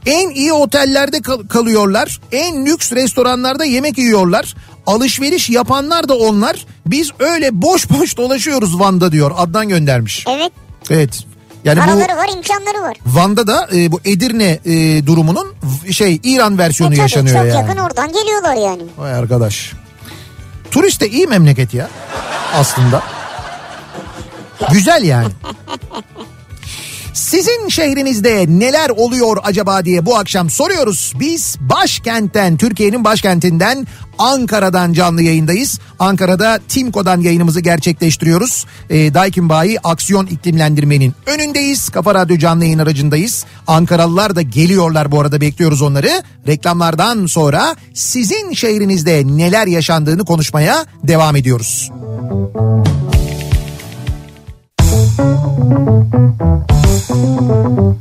En iyi otellerde kal- kalıyorlar. En lüks restoranlarda yemek yiyorlar. Alışveriş yapanlar da onlar. Biz öyle boş boş dolaşıyoruz Van'da diyor. Adnan göndermiş. Evet. Evet. Yani bu Paraları var imkanları var. Van'da da e, bu Edirne e, durumunun şey İran versiyonu E tabii, yaşanıyor çok yani. yakın oradan geliyorlar yani. Vay arkadaş. Turist de iyi memleket ya aslında. Güzel yani. [LAUGHS] Sizin şehrinizde neler oluyor acaba diye bu akşam soruyoruz. Biz başkentten, Türkiye'nin başkentinden Ankara'dan canlı yayındayız. Ankara'da Timko'dan yayınımızı gerçekleştiriyoruz. E, Daikin Bayi Aksiyon İklimlendirmenin önündeyiz. Kafa Radyo canlı yayın aracındayız. Ankaralılar da geliyorlar bu arada bekliyoruz onları. Reklamlardan sonra sizin şehrinizde neler yaşandığını konuşmaya devam ediyoruz. Kafa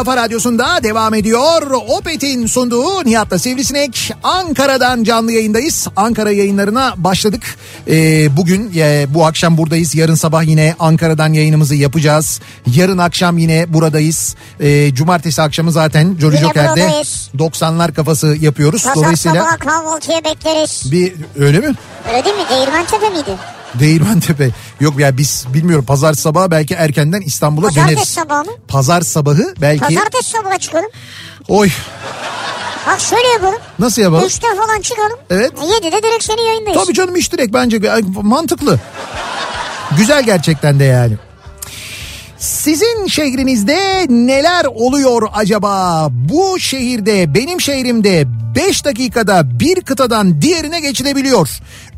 kafa radyosunda devam ediyor. Opet'in sunduğu Nihat'la Sivrisinek. Ankara'dan canlı yayındayız. Ankara yayınlarına başladık. Ee, bugün e, bu akşam buradayız. Yarın sabah yine Ankara'dan yayınımızı yapacağız. Yarın akşam yine buradayız. Ee, cumartesi akşamı zaten Jolly Joker'de buradayız. 90'lar kafası yapıyoruz. Pazar Dolayısıyla sabaha kahvaltıya bekleriz. bir öyle mi? Öyle değil mi? Değirmentepe miydi? Değirmentepe. Yok ya biz bilmiyorum pazar sabahı belki erkenden İstanbul'a Pazartesi döneriz. sabahı mı? Pazar sabahı belki. Pazartesi sabahı çıkalım. Oy Bak şöyle yapalım. nasıl yapalım? Üçte falan çıkalım. Evet. E, Yedide direkt senin yayındayız. Tabii canım iş direkt bence mantıklı. Güzel gerçekten de yani. Sizin şehrinizde neler oluyor acaba? Bu şehirde benim şehrimde 5 dakikada bir kıtadan diğerine geçilebiliyor.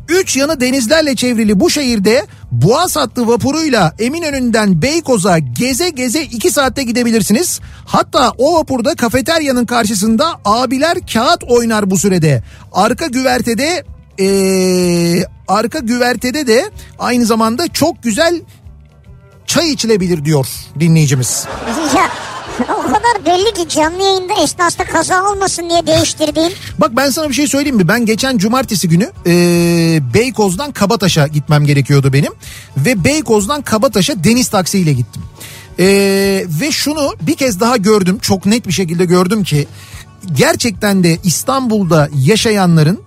Üç yanı denizlerle çevrili bu şehirde Boğaz hattı vapuruyla Eminönü'nden Beykoz'a geze geze 2 saatte gidebilirsiniz. Hatta o vapurda kafeteryanın karşısında abiler kağıt oynar bu sürede. Arka güvertede ee, arka güvertede de aynı zamanda çok güzel çay içilebilir diyor dinleyicimiz. [LAUGHS] Ya o kadar belli ki canlı yayında esnasında kaza olmasın diye değiştirdiğin. Bak ben sana bir şey söyleyeyim mi? Ben geçen cumartesi günü e, Beykoz'dan Kabataş'a gitmem gerekiyordu benim. Ve Beykoz'dan Kabataş'a deniz taksiyle gittim. E, ve şunu bir kez daha gördüm. Çok net bir şekilde gördüm ki gerçekten de İstanbul'da yaşayanların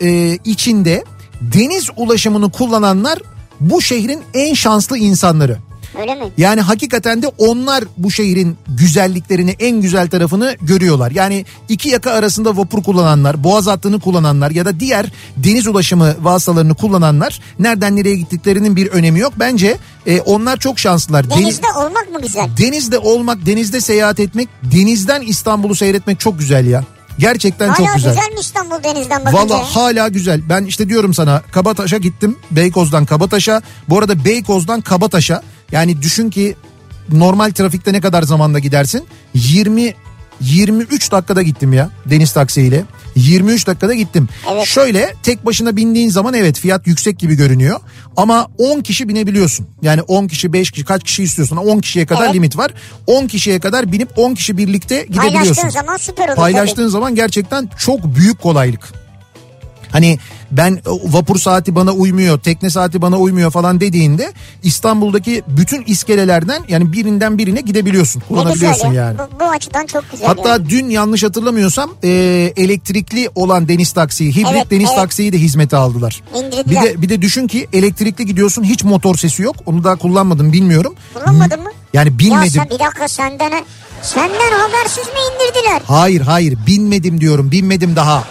e, içinde deniz ulaşımını kullananlar bu şehrin en şanslı insanları. Öyle mi? Yani hakikaten de onlar bu şehrin güzelliklerini en güzel tarafını görüyorlar. Yani iki yaka arasında vapur kullananlar, boğaz hattını kullananlar ya da diğer deniz ulaşımı vasıtalarını kullananlar nereden nereye gittiklerinin bir önemi yok. Bence e, onlar çok şanslılar. Deniz- Denizde olmak mı güzel? denizde olmak, denizde seyahat etmek, denizden İstanbul'u seyretmek çok güzel ya. Gerçekten Hala çok güzel. güzel mi İstanbul denizden bakınca? Valla hala güzel. Ben işte diyorum sana Kabataş'a gittim. Beykoz'dan Kabataş'a. Bu arada Beykoz'dan Kabataş'a yani düşün ki normal trafikte ne kadar zamanda gidersin? 20 23 dakikada gittim ya deniz taksiyle. 23 dakikada gittim. Evet. Şöyle tek başına bindiğin zaman evet fiyat yüksek gibi görünüyor. Ama 10 kişi binebiliyorsun. Yani 10 kişi 5 kişi kaç kişi istiyorsun? 10 kişiye kadar Evet. limit var. 10 kişiye kadar binip 10 kişi birlikte gidebiliyorsun. Paylaştığın zaman süper olur Paylaştığın zaman gerçekten çok büyük kolaylık. Hani ben e, vapur saati bana uymuyor, tekne saati bana uymuyor falan dediğinde İstanbul'daki bütün iskelelerden yani birinden birine gidebiliyorsun, güzel kullanabiliyorsun ya. yani. Bu, bu açıdan çok güzel. Hatta yani. dün yanlış hatırlamıyorsam e, elektrikli olan deniz taksiyi, hibrit Evet, deniz evet. taksiyi de hizmete aldılar. İndirdiler. Bir de bir de düşün ki elektrikli gidiyorsun hiç motor sesi yok. Onu daha kullanmadım bilmiyorum. Kullanmadın mı? Yani Ya bilmedim. sen bir dakika senden senden habersiz mi indirdiler? Hayır hayır binmedim diyorum binmedim daha.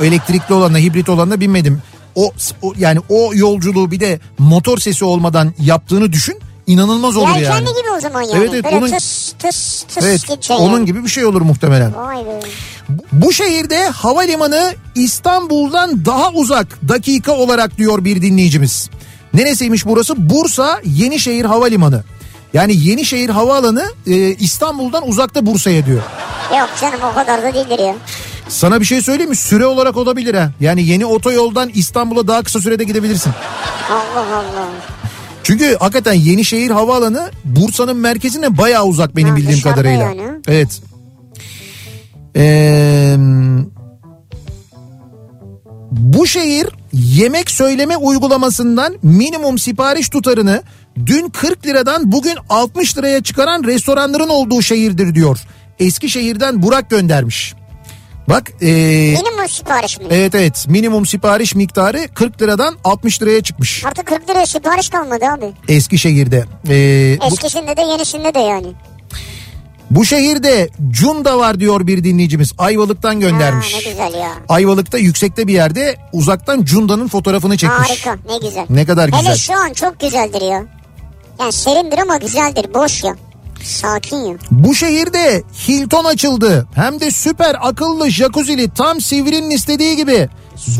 Elektrikli olanla hibrit olanla binmedim. O, o yani o yolculuğu bir de motor sesi olmadan yaptığını düşün. inanılmaz olur Yelkenli yani. gibi o zaman yani. Evet, evet, Böyle onun- tıs tıs tıs Evet gideceksin onun yani. gibi bir şey olur muhtemelen. Vay be. Bu şehirde havalimanı İstanbul'dan daha uzak dakika olarak diyor bir dinleyicimiz. Neresiymiş burası? Bursa Yenişehir Havalimanı. Yani Yenişehir Havaalanı e, İstanbul'dan uzakta Bursa'ya diyor. Yok canım o kadar da değildir ya. Sana bir şey söyleyeyim mi? Süre olarak olabilir ha. Yani yeni otoyoldan İstanbul'a daha kısa sürede gidebilirsin. Allah Allah. Çünkü hakikaten Yenişehir Havaalanı Bursa'nın merkezine bayağı uzak benim Ha, bildiğim kadarıyla. yani. Evet. Ee, bu şehir yemek söyleme uygulamasından minimum sipariş tutarını dün 40 liradan bugün 60 liraya çıkaran restoranların olduğu şehirdir diyor. Eskişehir'den Burak göndermiş. Bak ee, Minimum sipariş mi? evet evet minimum sipariş miktarı 40 liradan 60 liraya çıkmış Artık 40 liraya sipariş kalmadı abi. Eskişehir'de. Bu- Eskisinde de yenisinde de yani. Bu şehirde Cunda var diyor bir dinleyicimiz. Ayvalık'tan göndermiş. Ha, ne güzel ya. Ayvalık'ta yüksekte bir yerde uzaktan Cunda'nın fotoğrafını çekmiş. Harika ne güzel. Ne kadar güzel. Hele şu an çok güzeldir ya. Yani serindir ama güzeldir boş ya. Sakin ya. Bu şehirde Hilton açıldı. Hem de süper akıllı jacuzzi'li tam Sivri'nin istediği gibi.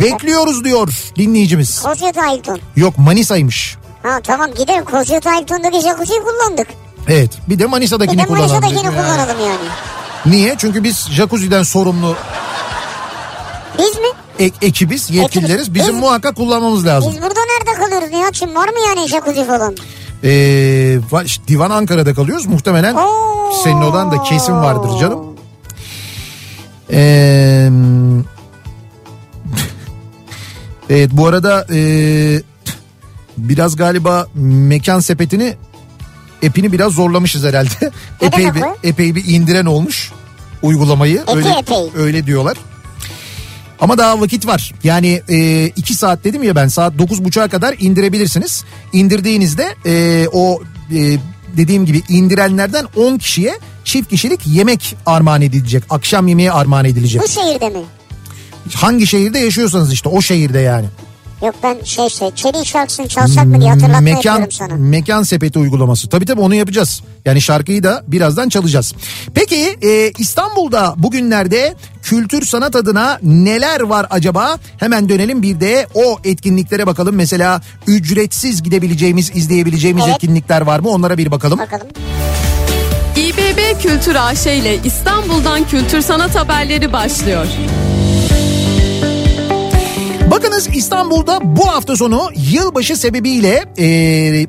Bekliyoruz diyor dinleyicimiz. Kozyata Hilton. Yok Manisa'ymış. Ha tamam gidelim Kozyata Hilton'daki jacuzziyi kullandık. Evet bir de Bir Manisa'dakini de kullanalım. Manisa'dakini yani. kullanalım yani. Niye? Çünkü biz jacuzzi'den sorumlu Biz mi? ek- ekibiz, yetkilileriz. Bizim Biz- muhakkak kullanmamız lazım. Biz burada nerede kalıyoruz Nihat'cığım? Var mı yani jacuzzi falan? Ee, Divan Ankara'da kalıyoruz. Muhtemelen Oo. senin olan da kesin vardır canım. Ee, [LAUGHS] evet bu arada ee, biraz galiba mekan sepetini epini biraz zorlamışız herhalde. Epey bir, epey bir indiren olmuş uygulamayı. Epey öyle, epey. öyle diyorlar. Ama daha vakit var. Yani e, iki saat dedim ya ben saat dokuz buçuğa kadar indirebilirsiniz. İndirdiğinizde e, o e, dediğim gibi indirenlerden 10 kişiye çift kişilik yemek armağan edilecek. Akşam yemeği armağan edilecek. Bu şehirde mi? Hangi şehirde yaşıyorsanız işte o şehirde yani. Yok ben şey şey Çelik şarkısını çalsak mı diye hatırlatma mekan, yapıyorum sana. Mekan sepeti uygulaması. Tabii tabii onu yapacağız. Yani şarkıyı da birazdan çalacağız. Peki e, İstanbul'da bugünlerde kültür sanat adına neler var acaba? Hemen dönelim bir de o etkinliklere bakalım. Mesela ücretsiz gidebileceğimiz, izleyebileceğimiz Evet. etkinlikler var mı? Onlara bir bakalım. Bakalım. İBB Kültür AŞ ile İstanbul'dan kültür sanat haberleri başlıyor. Bakınız İstanbul'da bu hafta sonu yılbaşı sebebiyle e,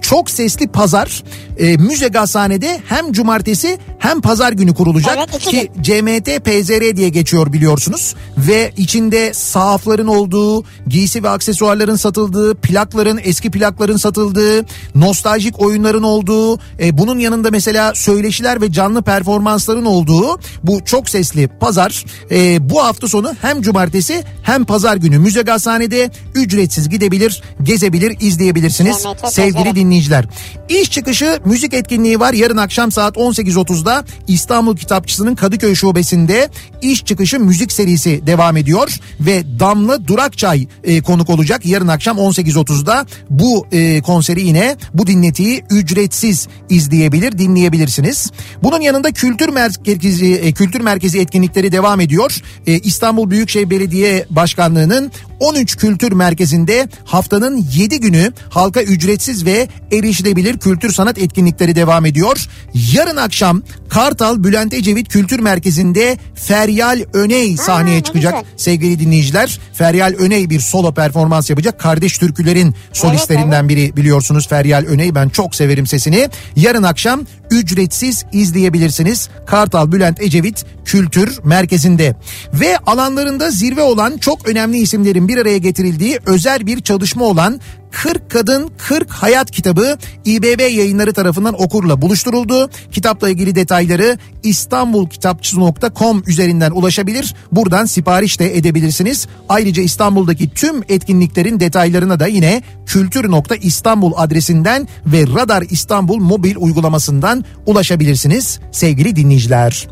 çok sesli pazar e, müze gazhanede hem cumartesi hem pazar günü kurulacak Evet, ki CMT PZR diye geçiyor biliyorsunuz ve içinde sahafların olduğu giysi ve aksesuarların satıldığı plakların eski plakların satıldığı nostaljik oyunların olduğu e, bunun yanında mesela söyleşiler ve canlı performansların olduğu bu çok sesli pazar e, bu hafta sonu hem cumartesi hem pazar günü müze gazhanede ücretsiz gidebilir gezebilir izleyebilirsiniz CMT sevgili. Dinleyiciler. İş çıkışı müzik etkinliği var. Yarın akşam saat 18.30'da İstanbul Kitapçısı'nın Kadıköy Şubesi'nde iş çıkışı müzik serisi devam ediyor. Ve Damla Durakçay e, konuk olacak. Yarın akşam 18.30'da bu e, konseri yine bu dinletiyi ücretsiz izleyebilir, dinleyebilirsiniz. Bunun yanında kültür merkezi e, kültür merkezi etkinlikleri devam ediyor. E, İstanbul Büyükşehir Belediye Başkanlığı'nın 13 kültür merkezinde haftanın 7 günü halka ücretsiz ve erişilebilir kültür sanat etkinlikleri devam ediyor. Yarın akşam Kartal Bülent Ecevit Kültür Merkezi'nde Feryal Öney sahneye ne çıkacak güzel. sevgili dinleyiciler. Feryal Öney bir solo performans yapacak. Kardeş türkülerin solistlerinden biri biliyorsunuz Feryal Öney. Ben çok severim sesini. Yarın akşam ücretsiz izleyebilirsiniz. Kartal Bülent Ecevit Kültür Merkezi'nde. Ve alanlarında zirve olan çok önemli isimlerin bir araya getirildiği özel bir çalışma olan 40 Kadın 40 Hayat kitabı İBB yayınları tarafından okurla buluşturuldu. Kitapla ilgili detayları istanbulkitapçısı.com üzerinden ulaşabilir. Buradan sipariş de edebilirsiniz. Ayrıca İstanbul'daki tüm etkinliklerin detaylarına da yine kültür.istanbul adresinden ve Radar İstanbul mobil uygulamasından ulaşabilirsiniz sevgili dinleyiciler.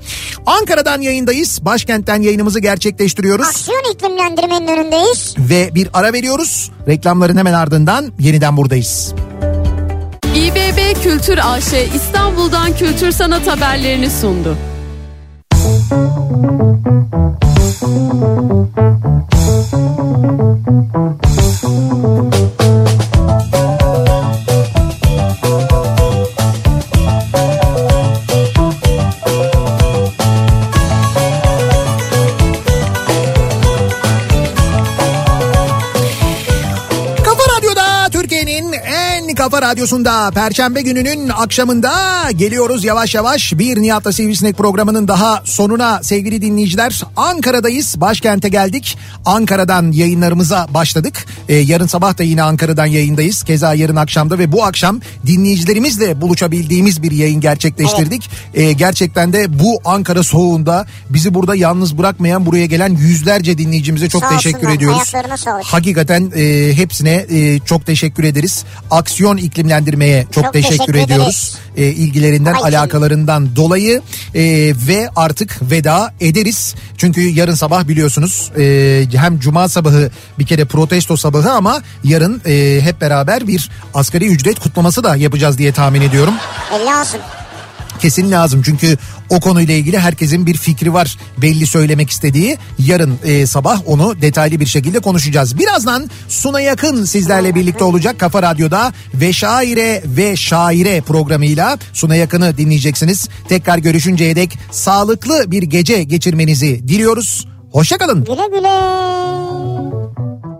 Ankara'dan yayındayız. Başkentten yayınımızı gerçekleştiriyoruz Aksiyon iklimlendirmenin önündeyiz. ve bir ara veriyoruz. Reklamların hemen ardından yeniden buradayız. İBB Kültür AŞ İstanbul'dan kültür sanat haberlerini sundu. Kafa radyosunda Perşembe gününün akşamında geliyoruz yavaş yavaş bir Nihat'la Sivrisinek programının daha sonuna sevgili dinleyiciler. Ankara'dayız başkente geldik Ankara'dan yayınlarımıza başladık. Ee, yarın sabah da yine Ankara'dan yayındayız keza yarın akşamda ve bu akşam dinleyicilerimizle buluşabildiğimiz bir yayın gerçekleştirdik. Ee, gerçekten de bu Ankara soğuğunda bizi burada yalnız bırakmayan buraya gelen yüzlerce dinleyicimize çok Sağ teşekkür olsunlar, ediyoruz. Hakikaten e, hepsine e, çok teşekkür ederiz. Aksiyon iklimlendirmeye çok, Çok teşekkür, teşekkür ediyoruz. E, ilgilerinden, Ay, alakalarından dolayı e, ve artık veda ederiz. Çünkü yarın sabah biliyorsunuz e, hem cuma sabahı bir kere protesto sabahı ama yarın e, hep beraber bir asgari ücret kutlaması da yapacağız diye tahmin ediyorum E, lazım. Kesin lazım. Çünkü o konuyla ilgili herkesin bir fikri var belli söylemek istediği. Yarın e, sabah onu detaylı bir şekilde konuşacağız. Birazdan Suna Yakın sizlerle birlikte olacak Kafa Radyo'da ve Şaire ve Şaire programıyla Suna Yakın'ı dinleyeceksiniz. Tekrar görüşünceye dek sağlıklı bir gece geçirmenizi diliyoruz. Hoşçakalın. Güle güle.